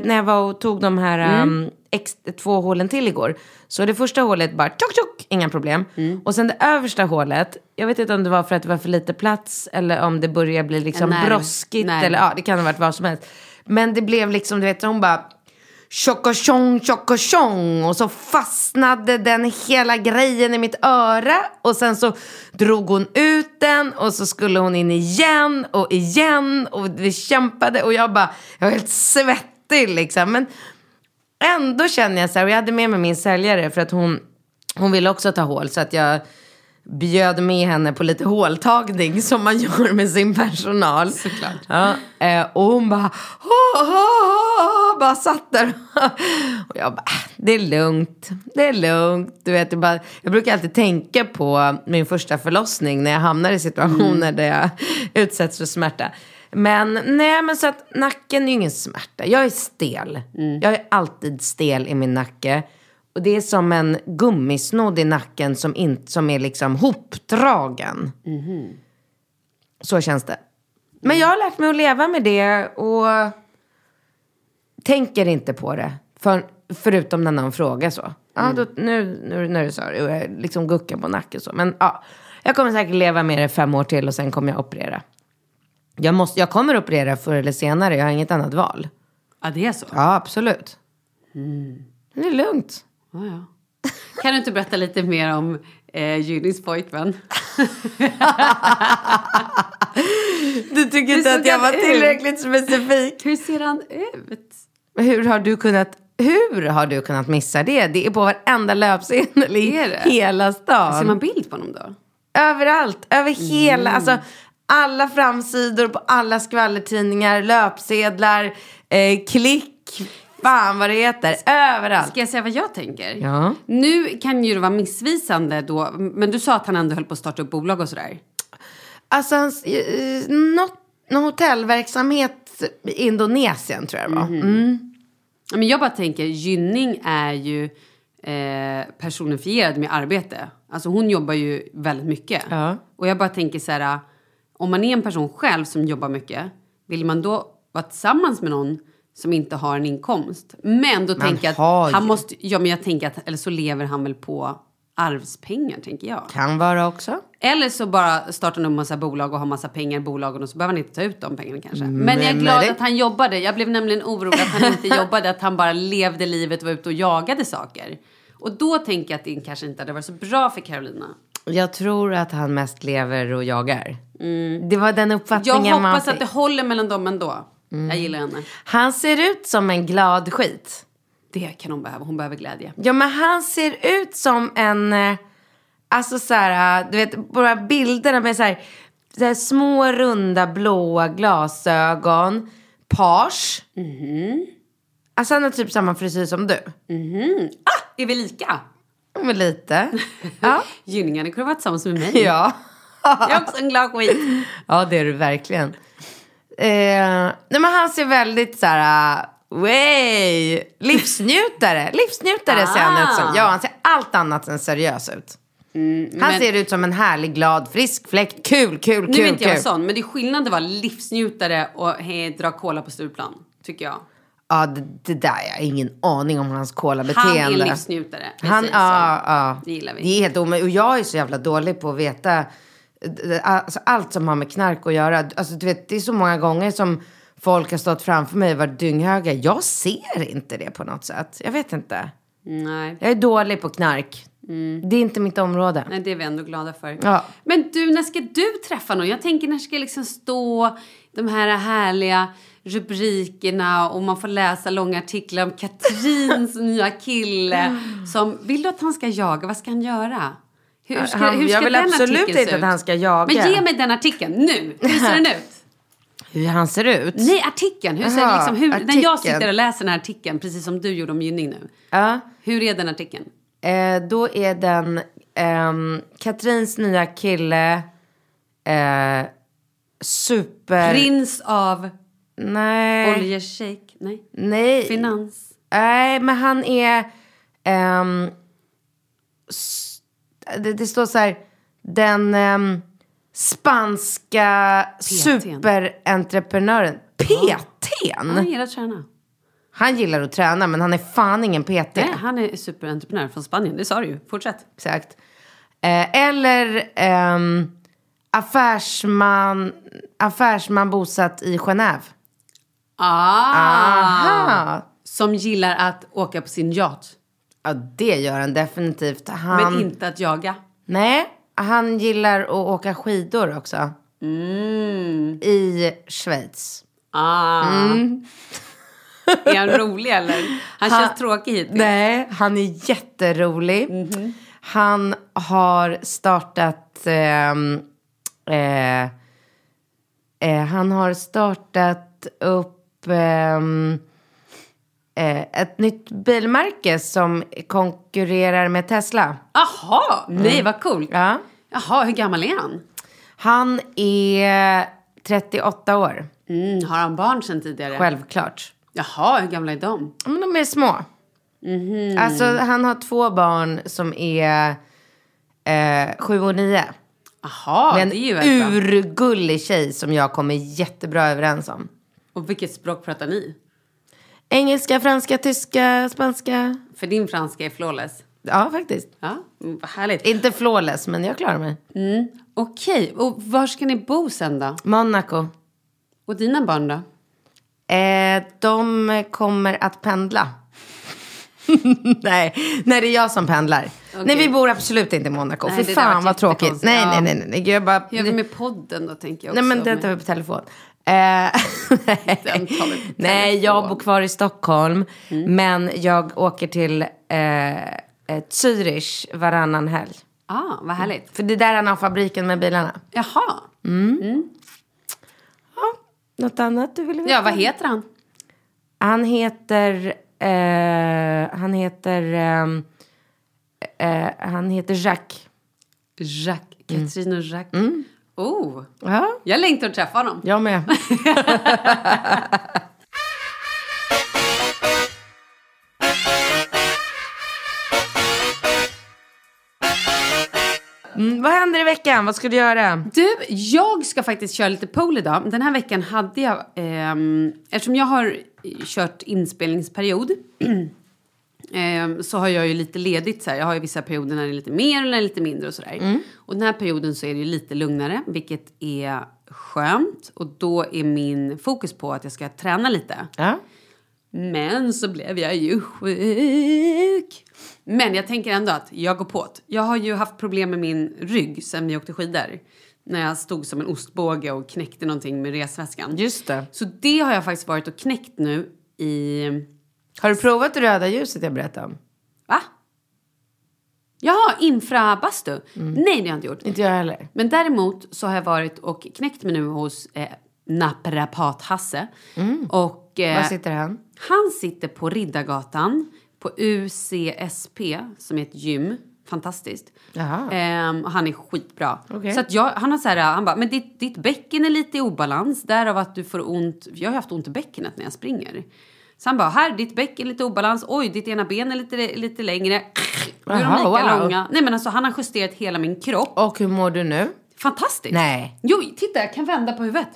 när jag var och tog de här um, ex, två hålen till igår. Så det första hålet bara tjock tjock, inga problem. Och sen det översta hålet, jag vet inte om det var för att det var för lite plats eller om det börjar bli liksom broskigt. Eller ja, det kan ha varit vad som helst. Men det blev liksom, du vet, hon bara tjockotjong, tjockotjong. Och så fastnade den hela grejen i mitt öra. Och sen så drog hon ut den och så skulle hon in igen och igen. Och vi kämpade och jag bara, jag var helt svettig liksom. Men ändå känner jag så här, och jag hade med mig min säljare för att hon, hon ville också ta hål. Så att jag bjöd med henne på lite håltagning [LAUGHS] som man gör med sin personal. Såklart. Ja, eh, och hon bara, "Åh, åh, åh", bara satt där. Och jag bara, "Ah, det är lugnt, det är lugnt. Du vet, jag, bara, jag brukar alltid tänka på min första förlossning när jag hamnar i situationer där jag utsätts för smärta. Men nej, men så att nacken är ju ingen smärta. Jag är stel. Jag är alltid stel i min nacke. Och det är som en gummisnodd i nacken som, in, som är liksom hopdragen. Så känns det. Men jag har lärt mig att leva med det och tänker inte på det. För, förutom när någon frågar så. Ja, då, nu, nu du sa det och jag liksom guckar på nacken så. Men ja, jag kommer säkert leva med det fem år till och sen kommer jag operera. Jag, måste, jag kommer operera förr eller senare, jag har inget annat val. Ja, det är så? Ja, absolut. Det är lugnt. Ja, ja. Kan du inte berätta lite mer om eh, Judys pojkvän? [LAUGHS] Du tycker inte att jag var tillräckligt specifik? Hur ser han ut? Hur har du kunnat, hur har du kunnat missa det? Det är på varenda löpsedel i hela stan. Ser man bild på honom då? Överallt, över hela, alltså alla framsidor på alla skvallertidningar, löpsedlar, eh, klick, fan vad det heter, överallt. Ska jag säga vad jag tänker? Ja. Nu kan ju det vara missvisande då, men du sa att han ändå höll på att starta upp bolag och sådär. Alltså, hans, eh, något, någon hotellverksamhet i Indonesien tror jag det var. Mm. Ja, Men jag bara tänker, Gynning är ju eh, personifierad med arbete. Alltså hon jobbar ju väldigt mycket. Ja. Och jag bara tänker så här, om man är en person själv som jobbar mycket, vill man då vara tillsammans med någon som inte har en inkomst? Men då tänker jag att han ju. måste, ja men jag tänker att, eller så lever han väl på arvspengar tänker jag. Kan vara också. Eller så bara startar han upp massa bolag och har massa pengar i bolagen och så behöver han inte ta ut de pengarna kanske. Men jag är glad möjligt. att han jobbade. Jag blev nämligen orolig att han inte [LAUGHS] jobbade, att han bara levde livet och var ute och jagade saker. Och då tänker jag att det kanske inte hade varit så bra för Carolina. Jag tror att han mest lever och jagar. Det var den Jag uppfattningen man hoppas fick. att det håller mellan dem ändå. Jag gillar henne. Han ser ut som en glad skit. Det kan hon behöva. Hon behöver glädje. Ja, men han ser ut som en... eh, Alltså så här, du vet, våra bilderna med så här, så här små runda blåa glasögon. Page. Alltså han har typ samma frisyr som du. Är vi lika? Men lite. [LAUGHS] Ja. Gynning hade kunnat vara tillsammans med mig. ja. Jag är också en glad skit. Ja, det är du verkligen. Eh, nej, men han ser väldigt så här... Way! Livsnjutare. Livsnjutare ser han ut som. Ja, han ser allt annat än seriös ut. han men- ser ut som en härlig, glad, frisk fläkt. Kul, kul, kul, Nu är inte jag kul. sån, men det är skillnad att vara livsnjutare och he, dra cola på Stureplan. Tycker jag. Ja, det, det där, jag har ingen aning om hans colabeteende. Han är livsnjutare. Vi Han, ja, ja. Det gillar vi. Det är helt omöjligt. Och jag är så jävla dålig på att veta alltså, allt som har med knark att göra. Alltså, du vet, det är så många gånger som folk har stått framför mig och varit dynghöga. Jag ser inte det på något sätt. Jag vet inte. Nej. Jag är dålig på knark. Det är inte mitt område. Nej, det är vi ändå glada för. Ja. Men du, när ska du träffa någon? Jag tänker när ska liksom stå de här härliga rubrikerna och man får läsa långa artiklar om Katrins [LAUGHS] nya kille som... Vill du att han ska jaga? Vad ska han göra? Hur ska, Han- hur ska jag vill absolut inte att ut? han ska jaga. Men ge mig den artikeln nu! Hur ser den [LAUGHS] ut? Hur han ser ut? Nej, artikeln. Hur ser liksom, hur, När jag artikeln. sitter och läser den här artikeln, precis som du gjorde om Gynning nu. Ja. Hur är den artikeln? Eh, då är den ehm, Katrins nya kille. Eh, super... Prins av Nej. oljeshejk? Nej. Nej. Finans? Nej, men han är... ehm, det, det står så här. Den ehm, spanska superentreprenören. PT'n? Han gillar att träna. Han gillar att träna, men han är fan ingen PT. Nej, han är superentreprenör från Spanien. Det sa du ju. Fortsätt. Exakt. Eh, eller ehm, affärsman, affärsman bosatt i Genève. Ah! Aha. Som gillar att åka på sin yacht. Ja, det gör han definitivt. Han, Men inte att jaga. Nej, han gillar att åka skidor också. Mm. I Schweiz. Ah. [LAUGHS] är han rolig eller? Han känns tråkig hittills. Nej, han är jätterolig. Han har startat... ehm, eh, eh, han har startat upp eh, ett nytt bilmärke som konkurrerar med Tesla. Jaha! Nej, vad coolt. Ja. Jaha, hur gammal är han? Han är 38 år, Mm, har han barn sen tidigare? självklart. Jaha, hur gamla är de? Men de är små. Alltså, han har två barn som är eh, sju och nio. Jaha, Med en det är ju bra. urgullig tjej som jag kommer jättebra överens om. Och vilket språk pratar ni? Engelska, franska, tyska, spanska. För din franska är flawless. Ja, faktiskt. Ja, mm, vad härligt. Inte flawless, men jag klarar mig. Okej, och var ska ni bo sen då? Monaco. Och dina barn då? Eh, de kommer att pendla. [LAUGHS] nej, nej, det är jag som pendlar. Nej, vi bor absolut inte i Monaco. Nej, Fy fan vad tråkigt. Nej, nej, nej, nej, nej. Jag bara... Hur gör vi med podden då tänker jag Nej också. men det tar vi på telefon. Eh, [LAUGHS] Nej, jag bor kvar i Stockholm. Men jag åker till eh, eh, Zürich varannan helg. Ah, vad härligt. För det är där han har fabriken med bilarna. Jaha. Något annat du vill veta? Ja, vad heter han? Han heter... Eh, han heter... ehm, eh, han heter Jacques. Jacques. Katrin och Jacques. Oh, Ja, jag längtar att träffa honom. jag med. [LAUGHS] Mm, vad händer i veckan? Vad ska du göra? Du, jag ska faktiskt köra lite pole idag. Den här veckan hade jag, ehm, eftersom jag har kört inspelningsperiod [CLEARS THROAT] ehm, så har jag ju lite ledigt. Så här. Jag har ju vissa perioder när det är lite mer och när det är lite mindre och sådär. Och den här perioden så är det ju lite lugnare, vilket är skönt. Och då är min fokus på att jag ska träna lite. Ja. Men så blev jag ju sjuk. Men jag tänker ändå att jag går på det. Jag har ju haft problem med min rygg sen vi åkte skidor. När jag stod som en ostbåge och knäckte någonting med resväskan. Just det. Så det har jag faktiskt varit och knäckt nu i... Har du provat det röda ljuset jag berättade om? Va? Jaha, infrabastu? Nej, det har jag inte gjort. Inte jag heller. Men däremot så har jag varit och knäckt mig nu hos eh, naprapat-Hasse. Och... Eh, Var sitter han? Han sitter på Riddargatan på UCSP som är ett gym. Fantastiskt. Ehm, och han är skitbra. Okej. Så att jag, han har så här, han bara, men ditt, ditt bäcken är lite i obalans. Därav att du får ont. Jag har haft ont i bäckenet när jag springer. Så han bara, här ditt bäcken är lite obalans. Oj, ditt ena ben är lite, lite längre. Då är de lika wow. långa. Nej men alltså han har justerat hela min kropp. Och hur mår du nu? Fantastiskt. Nej. Jo, titta jag kan vända på huvudet.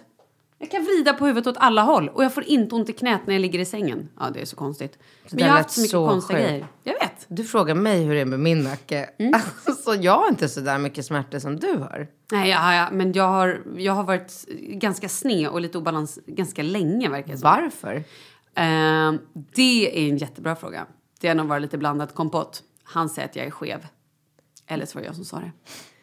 Jag kan vrida på huvudet åt alla håll och jag får inte ont i knät när jag ligger i sängen. Ja, det är så konstigt. Men där jag har haft så mycket så konstiga sjukt. grejer. Jag vet. Du frågar mig hur det är med min nacke. Alltså, jag har inte så där mycket smärta som du har. Nej, ja, ja, men jag har, jag har varit ganska sned och lite obalans ganska länge verkar det som. Varför? Ehm, det är en jättebra fråga. Det har nog varit lite blandad kompott. Han säger att jag är skev. Eller så var det jag som sa det.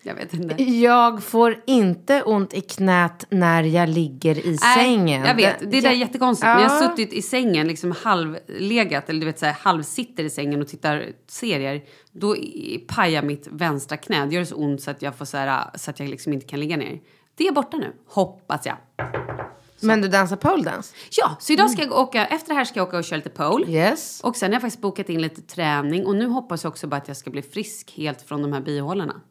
Jag vet inte. Jag får inte ont i knät när jag ligger i sängen. jag vet. Det där är jättekonstigt. Ja. När jag har suttit i sängen, liksom halvlegat, eller du vet så här, halvsitter i sängen och tittar serier, då pajar mitt vänstra knä. Det gör så ont så att jag, får så här, så att jag liksom inte kan ligga ner. Det är borta nu, hoppas jag. Men du dansar poledance? Ja, så idag ska jag åka, efter det här ska jag åka och köra lite pole. Yes. Och sen har jag faktiskt bokat in lite träning och nu hoppas jag också bara att jag ska bli frisk helt från de här bihålorna.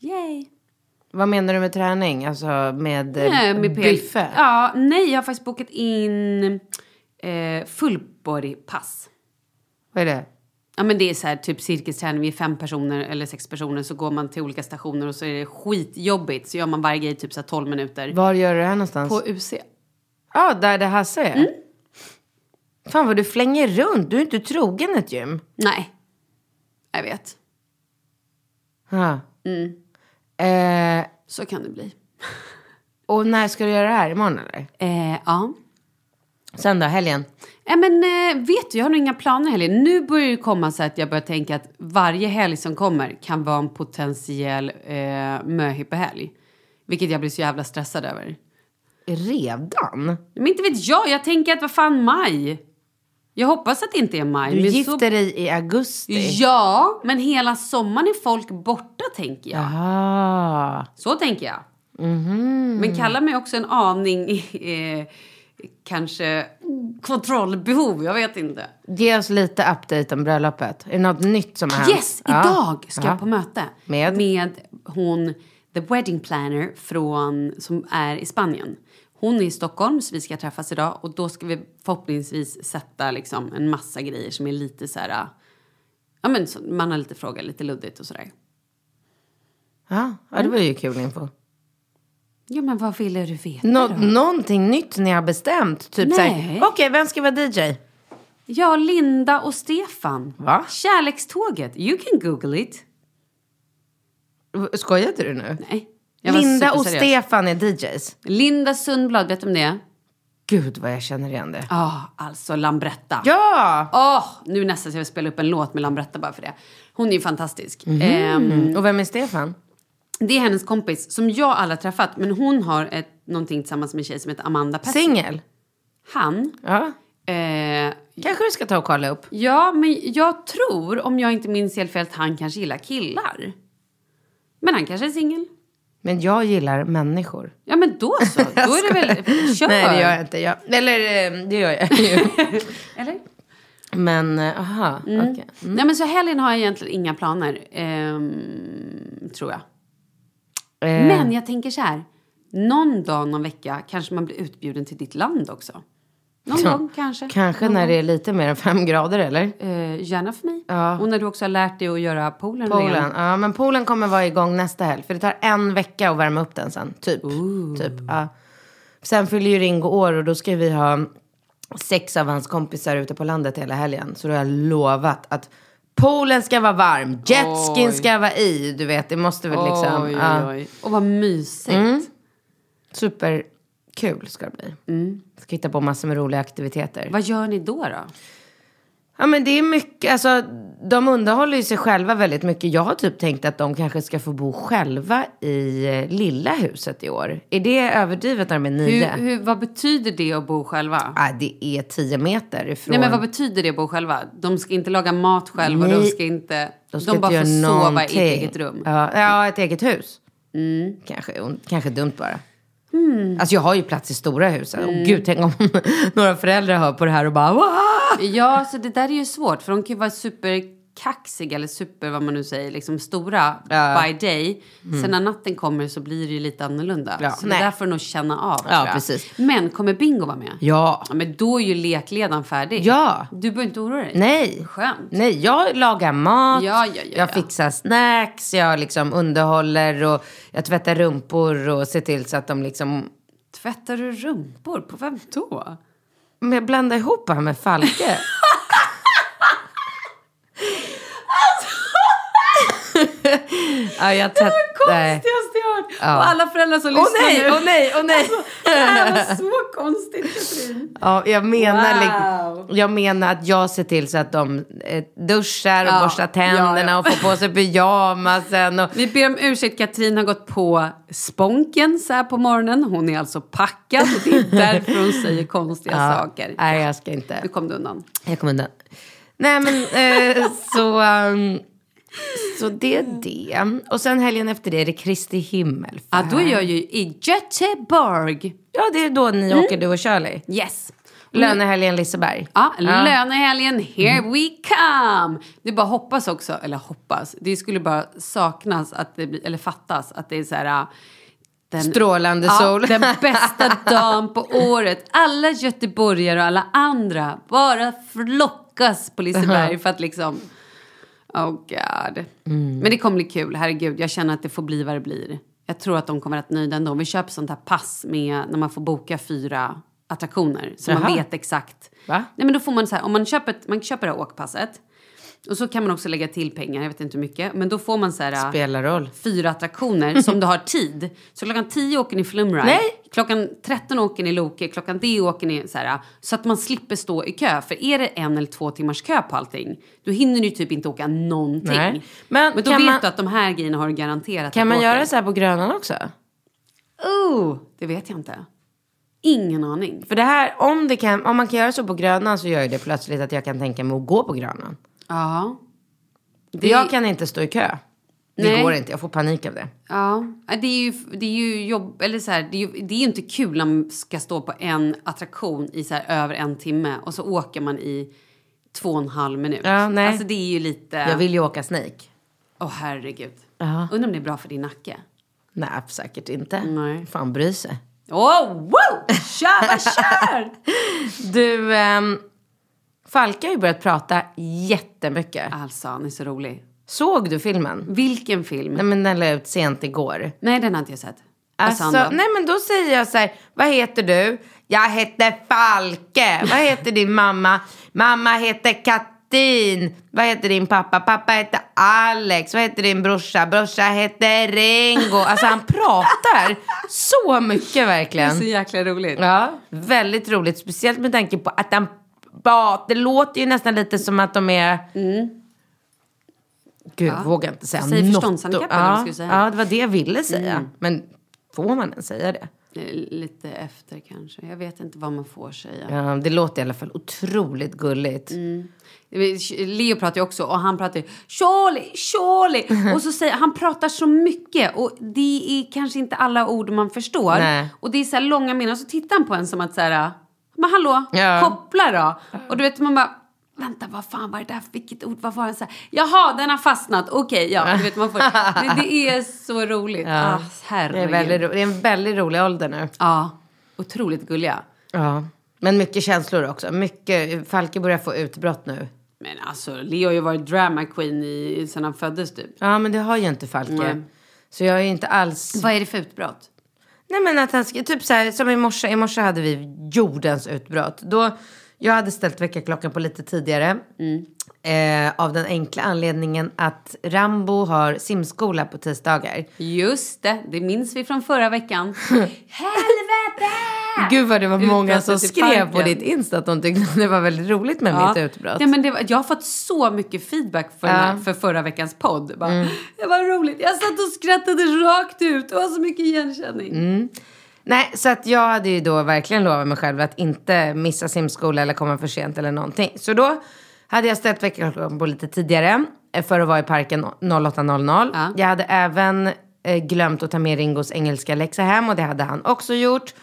Yay! Vad menar du med träning? Alltså med, eh, Nej, med biffe? Ja, nej, jag har faktiskt bokat in eh, fullbody-pass. Vad är det? Ja men det är så här typ cirkusträning, vi är fem personer eller sex personer så går man till olika stationer och så är det skitjobbigt. Så gör man varje grej typ så här 12 minuter. Var gör du det här någonstans? På UC. Ja, där det Hasse är? Mm. Fan vad du flänger runt. Du är inte trogen ett gym. Nej. Jag vet. Ja. Mm. Eh, Så kan det bli. och när ska du göra det här? Imorgon eller? Eh, ja. Söndag, helgen? Ja, men eh, vet du, jag har nog inga planer heller. Nu börjar det komma så att jag börjar tänka att varje helg som kommer kan vara en potentiell eh, möhippehelg. Vilket jag blir så jävla stressad över. Redan? Men inte vet jag, jag tänker att vad fan maj? Jag hoppas att det inte är maj. Du gifter dig i augusti? Ja, men hela sommaren är folk borta tänker jag. Jaha. Så tänker jag. Mhm. Men kalla mig också en aning [LAUGHS] eh, kanske kontrollbehov, jag vet inte. Ge oss lite update om bröllopet. Är det något nytt som har hänt? Yes, Ja. idag ska Ja. jag på möte. Med? Med hon, the wedding planner från, som är i Spanien. Hon är i Stockholm så vi ska träffas idag och då ska vi förhoppningsvis sätta liksom en massa grejer som är lite så här, ja men så, man har lite frågor, lite luddigt och sådär. Ja, ja, det var ju kul info. Ja men vad ville du veta Nå- då? någonting nytt ni har bestämt? Typ Nej. såhär, okej, vem ska vara DJ? Ja, Linda och Stefan. Va? Kärlekståget. You can google it. Skojade du nu? Nej. Linda och. Stefan är DJs. Linda Sundblad, vet du om det? Gud vad jag känner igen det. Ja, alltså Lambretta. Ja! Åh, nu nästan så jag vill spela upp en låt med Lambretta bara för det. Hon är ju fantastisk. Mhm. Ehm, Och vem är Stefan? det är hennes kompis som jag aldrig har träffat. Men hon har ett, någonting tillsammans med en tjej som heter Amanda Pessi. Singel? Han. Ja. Eh, Kanske du ska ta och kolla upp. ja, men jag tror, om jag inte minns helt fel, att han kanske gillar killar. Men han kanske är singel. Men jag gillar människor. Ja, men då så. [LAUGHS] Då är det väl... Kör! Nej, det gör jag inte. Jag, eller eh, det gör jag ju. [LAUGHS] Eller? Men, eh, aha. okej. Nej, men så helgen har jag egentligen inga planer. ehm, tror jag. Eh, Men jag tänker så här. någon dag, någon vecka kanske man blir utbjuden till ditt land också. Någon gång kanske. Kanske någon när gång. det är lite mer än fem grader eller? Eh, gärna för mig. Ja. Och när du också har lärt dig att göra poolen Polen. ren. Ja, men Polen kommer vara igång nästa helg. För det tar en vecka att värma upp den sen. Typ. typ ja. Sen fyller ju Ringo år och då ska vi ha sex av hans kompisar ute på landet hela helgen. Så då har jag lovat att Polen ska vara varm. Jetskin ska vara i. Du vet, det måste väl liksom. Oj, ja. oj, oj. Och vad mysigt. Mm. Superkul ska det bli. Mm. Ska hitta på massor med roliga aktiviteter. Vad gör ni då då? Ja men det är mycket, alltså de underhåller ju sig själva väldigt mycket. Jag har typ tänkt att de kanske ska få bo själva i eh, lilla huset i år. Är det överdrivet när de är nio? Hur, hur, vad betyder det att bo själva? Ah, det är tio meter ifrån. Nej men vad betyder det att bo själva? De ska inte laga mat själva, de Nej. ska inte... De, de ska bara inte får sova i ett eget rum. Ja, ja ett eget hus. Mm. Kanske, kanske dumt bara. Alltså jag har ju plats i stora huset. Och gud, tänk om [LAUGHS] några föräldrar hör på det här och bara Wah! Ja, så det där är ju svårt. För de kan ju vara superkaxiga eller super, vad man nu säger, liksom stora Ja. by day. Sen när natten kommer så blir det ju lite annorlunda. Ja, så nej. det där får du nog känna av. Ja, precis. Men kommer Bingo vara med? Ja. Ja, men då är ju lekledaren färdig. Ja. Du behöver inte oroa dig. Nej. Skönt. Nej, jag lagar mat, Ja, ja, ja, jag ja. fixar snacks, jag liksom underhåller och jag tvättar rumpor och ser till så att de liksom... Tvättar du rumpor? På vem då? Men jag blandar ihop det här med Falke. [LAUGHS] ja, jag tvättar... Konstigaste jag hört. Ja. Och alla föräldrar som Åh lyssnar nej, nu. åh nej, åh nej! Det här var så konstigt Katrin. Ja, jag menar, Wow. jag menar att jag ser till så att de eh, duschar och Ja, borstar tänderna ja, ja. och får på sig pyjamasen. Och, Vi ber om ursäkt, Katrin har gått på sponken så här på morgonen. Hon är alltså packad och det är [LAUGHS] därför hon säger konstiga Ja, saker. Nej, jag ska inte. Nu kom du undan. Jag kommer undan. Nej men eh, så, um, så det är det. Och sen helgen efter det är det Kristi himmel. Ja, då är jag ju i Göteborg. Ja det är då ni åker du och Shirley. Yes. Lönehelgen Liseberg. Ja, lönehelgen, here we come! Det är bara hoppas också, eller hoppas, det skulle bara saknas att det blir, eller fattas att det är så här... äh, Den, Strålande ja, sol. den bästa dagen på [LAUGHS] året. Alla göteborgare och alla andra bara flockas på Liseberg för att liksom... Oh god. Men det kommer bli kul, herregud. Jag känner att det får bli vad det blir. Jag tror att de kommer att nöjda ändå. Vi köper sånt här pass med när man får boka fyra attraktioner. Så man Jaha. vet exakt. Va? Nej men då får man så här, om man köper, man köper det här åkpasset. Och så kan man också lägga till pengar, jag vet inte hur mycket. Men då får man så här Spelar roll. fyra attraktioner som [LAUGHS] du har tid. Så klockan 10 åker ni Flumride. Nej. Klockan 13 åker ni Loke. Klockan D åker ni så här. Så att man slipper stå i kö. För är det en eller två timmars kö på allting. Då hinner du typ inte åka någonting. Nej. Men Men, då vet man- du att de här grejerna har du garanterat Kan man du göra åker. så här på Grönan också? Oh, det vet jag inte. Ingen aning. För det här, om, det kan, om man kan göra så på Grönan så gör ju det plötsligt att jag kan tänka mig att gå på Grönan. Ja. För jag kan inte stå i kö. Det Nej. går inte, jag får panik av det. Ja, det är ju, det är ju jobb, eller så här, det, är ju, det är inte kul när man ska stå på en attraktion i så här över en timme och så åker man i två och en halv minut. Ja, nej. Alltså det är ju lite... Jag vill ju åka Snake. Åh herregud. Ja. Undrar om det är bra för din nacke? Nej, säkert inte. Nej. Fan bry sig. Åh, wow! Kör, vad kör! Du, ehm, Falke har ju börjat prata jättemycket. Alltså, han är så rolig. Såg du filmen? Vilken film? Nej men den la ut sent igår. Nej, den har inte jag sett. Alltså, Alltså, nej men då säger jag så här, vad heter du? Jag heter Falke. vad heter din mamma? Mamma heter Kattin. Vad heter din pappa? Pappa heter Alex. Vad heter din brorsa? Brorsa heter Ringo. Alltså han pratar så mycket Det är verkligen. så jäkla roligt. Ja, väldigt roligt. Speciellt med tanke på att han ba, Det låter ju nästan lite som att de är... Gud, jag vågar inte säga Säg något. vad ja? Mm. ja, det var det jag ville säga. Men får man ens säga det? Eh, Lite efter kanske. Jag vet inte vad man får säga. Ja, det låter i alla fall otroligt gulligt. Mm. Leo pratar ju också och han pratar ju Charlie, Charlie. [LAUGHS] Och så säger han pratar så mycket och det är kanske inte alla ord man förstår. Nej. Och det är så långa meningar och så tittar han på en som att så här, men hallå, Ja. koppla då. Och du vet man bara, vänta, vad fan var det där? Vilket ord? Vad var det? Så här, Jaha, den har fastnat. Okej, ja. Du vet, man får, [LAUGHS] det, det är så roligt. Ja. Ah, Det är, väldigt, det är en väldigt rolig ålder nu. Ja, otroligt gulliga. Ja. Men mycket känslor också. Mycket, Falke börjar få utbrott nu. Men alltså, Leo har ju varit drama queen i, sedan han föddes typ. Ja, men det har ju inte Falke. Nej. Så jag är inte alls... Vad är det för utbrott? Nej men att han ska, typ så här, som i morse, i morse hade vi jordens utbrott. Då, jag hade ställt väckarklockan på lite tidigare. Eh, av den enkla anledningen att Rambo har simskola på tisdagar. Just det, det minns vi från förra veckan. [LAUGHS] Helvete! Gud vad det var många som i skrev på ditt Insta att de tyckte att det var väldigt roligt med mitt utbrott. Ja, men det var, jag har fått så mycket feedback för, den här, för förra veckans podd. Bara, Det var roligt. Jag satt och skrattade rakt ut. Det var så mycket igenkänning. Nej, så att jag hade ju då verkligen lovat mig själv att inte missa simskola eller komma för sent eller någonting. Så då hade jag ställt väckarklockan på lite tidigare eh, för att vara i parken 08.00. Ja. Jag hade även eh, glömt att ta med Ringos engelska läxa hem och det hade han också gjort.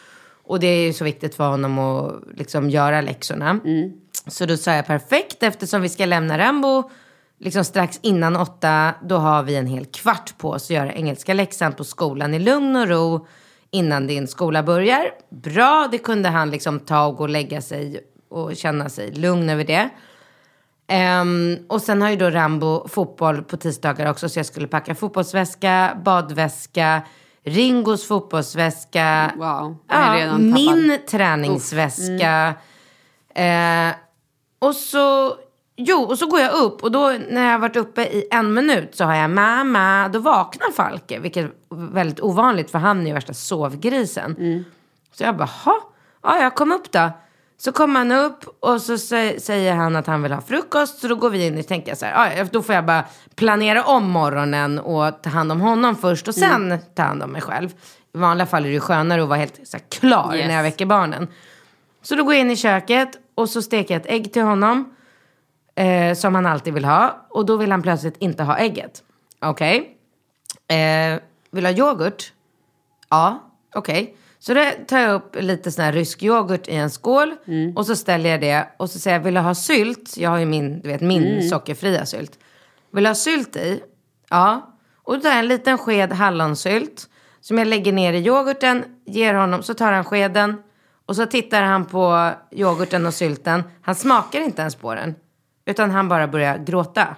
Och det är ju så viktigt för honom att liksom göra läxorna. Så då sa jag perfekt eftersom vi ska lämna Rambo liksom strax innan åtta. Då har vi en hel kvart på oss att göra engelska läxan på skolan i lugn och ro innan din skola börjar. Bra, det kunde han liksom ta och gå och lägga sig och känna sig lugn över det. Ehm, och sen har ju då Rambo fotboll på tisdagar också så jag skulle packa fotbollsväska, badväska, Ringos fotbollsväska. Wow, Ja, min träningsväska. Eh, och så, jo, och så går jag upp och då när jag har varit uppe i en minut så har jag mamma, då vaknar Falke, vilket är väldigt ovanligt för han är ju värsta sovgrisen. Så jag bara, ha, ja jag kom upp då. Så kommer han upp och så sä- säger han att han vill ha frukost. Så då går vi in och tänker så här, ja, då får jag bara planera om morgonen och ta hand om honom först och sen ta hand om mig själv. I vanliga fall är det skönare att vara helt så här, klar Yes. när jag väcker barnen. Så då går jag in i köket och så steker jag ett ägg till honom. Eh, som han alltid vill ha. Och då vill han plötsligt inte ha ägget. Okej. Eh, vill ha yoghurt? Ja, okej. Så då tar jag upp lite sån här rysk yoghurt i en skål. Och så ställer jag det. Och så säger jag, vill du ha sylt? Jag har ju min, du vet, min sockerfria sylt. Vill du ha sylt i? Ja. Och då tar jag en liten sked hallonsylt. Som jag lägger ner i yoghurten. Ger honom, så tar han skeden. Och så tittar han på yoghurten och sylten. Han smakar inte ens på den. Utan han bara börjar gråta.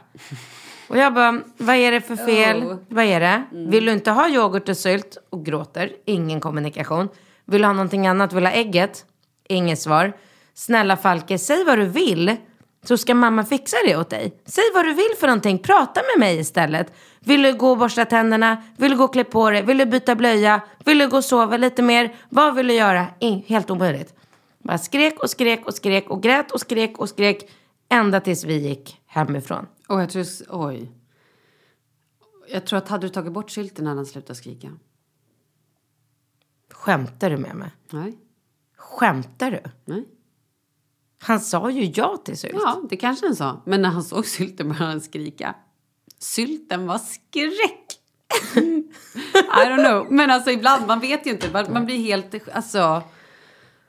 Och jag bara, vad är det för fel? Oh. Vad är det? Vill du inte ha yoghurt och sylt? Och gråter. Ingen kommunikation. Vill du ha någonting annat? Vill du ha ägget? Inget svar. Snälla Falke, säg vad du vill. Så ska mamma fixa det åt dig. Säg vad du vill för någonting. Prata med mig istället. Vill du gå och borsta tänderna? Vill du gå och klä på dig? Vill du byta blöja? Vill du gå och sova lite mer? Vad vill du göra? In, helt omöjligt. Bara skrek och skrek och skrek och grät och skrek och skrek. Ända tills vi gick hemifrån. Och jag tror, oj. Jag tror att hade du tagit bort sylten hade han slutat skrika. Skämtar du med mig? Nej. Skämtar du? Nej. Han sa ju ja till sylt. Ja, det kanske han sa. Men när han såg sylten började han skrika. Sylten var skräck. [LAUGHS] I don't know. Men alltså ibland, man vet ju inte. Man, man blir helt, alltså.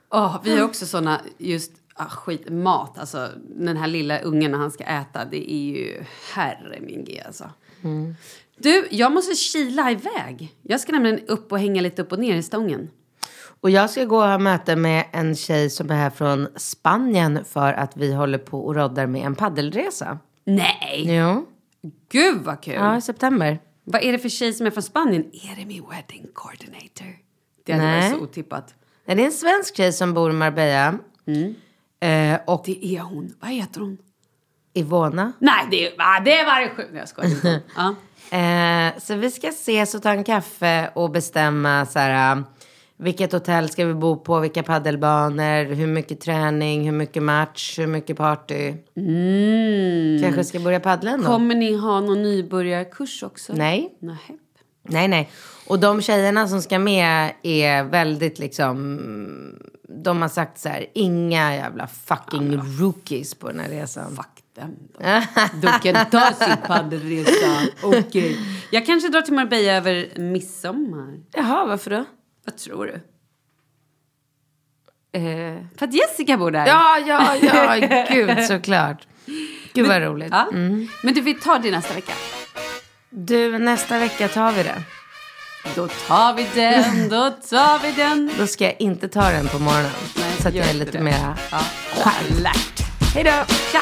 åh, vi har också såna just, ah, skit, mat. Alltså den här lilla ungen när han ska äta. Det är ju, herre min g alltså. Du, jag måste kila iväg. Jag ska nämligen upp och hänga lite upp och ner i stången. Och jag ska gå och ha möte med en tjej som är här från Spanien för att vi håller på och roddar med en paddelresa. Nej! Jo. Gud vad kul! Ja, i september. Vad är det för tjej som är från Spanien? Är det min wedding coordinator? Det hade Nej. varit så otippat. Nej, det är en svensk tjej som bor i Marbella. Eh, och Det är hon. Vad heter hon? Ivona. Nej, det, är, ah, det var det sjukt. Jag skojar. [LAUGHS] ja. Eh, så vi ska ses och ta en kaffe och bestämma så här, eh, vilket hotell ska vi bo på, vilka paddelbanor, hur mycket träning, hur mycket match, hur mycket party. Kanske ska börja paddla ändå. Kommer ni ha någon nybörjarkurs också? Nej. Nej. Nej, nej. Och de tjejerna som ska med är väldigt liksom... De har sagt så här, inga jävla fucking rookies på den här resan. Fuck them. De kan ta sin paddelresa. Okej. Jag kanske drar till Marbella över midsommar. Jaha, varför då? Vad tror du? Eh, För att Jessica bor där. ja, ja, ja, gud såklart. Gud vad roligt. Ja. Men du, vi tar det nästa vecka. Du, nästa vecka tar vi det. Då tar vi den, då tar vi den. Då ska jag inte ta den på morgonen. Nej, så att jag är lite det. mera Ja. skärpt. Hej då! Tja!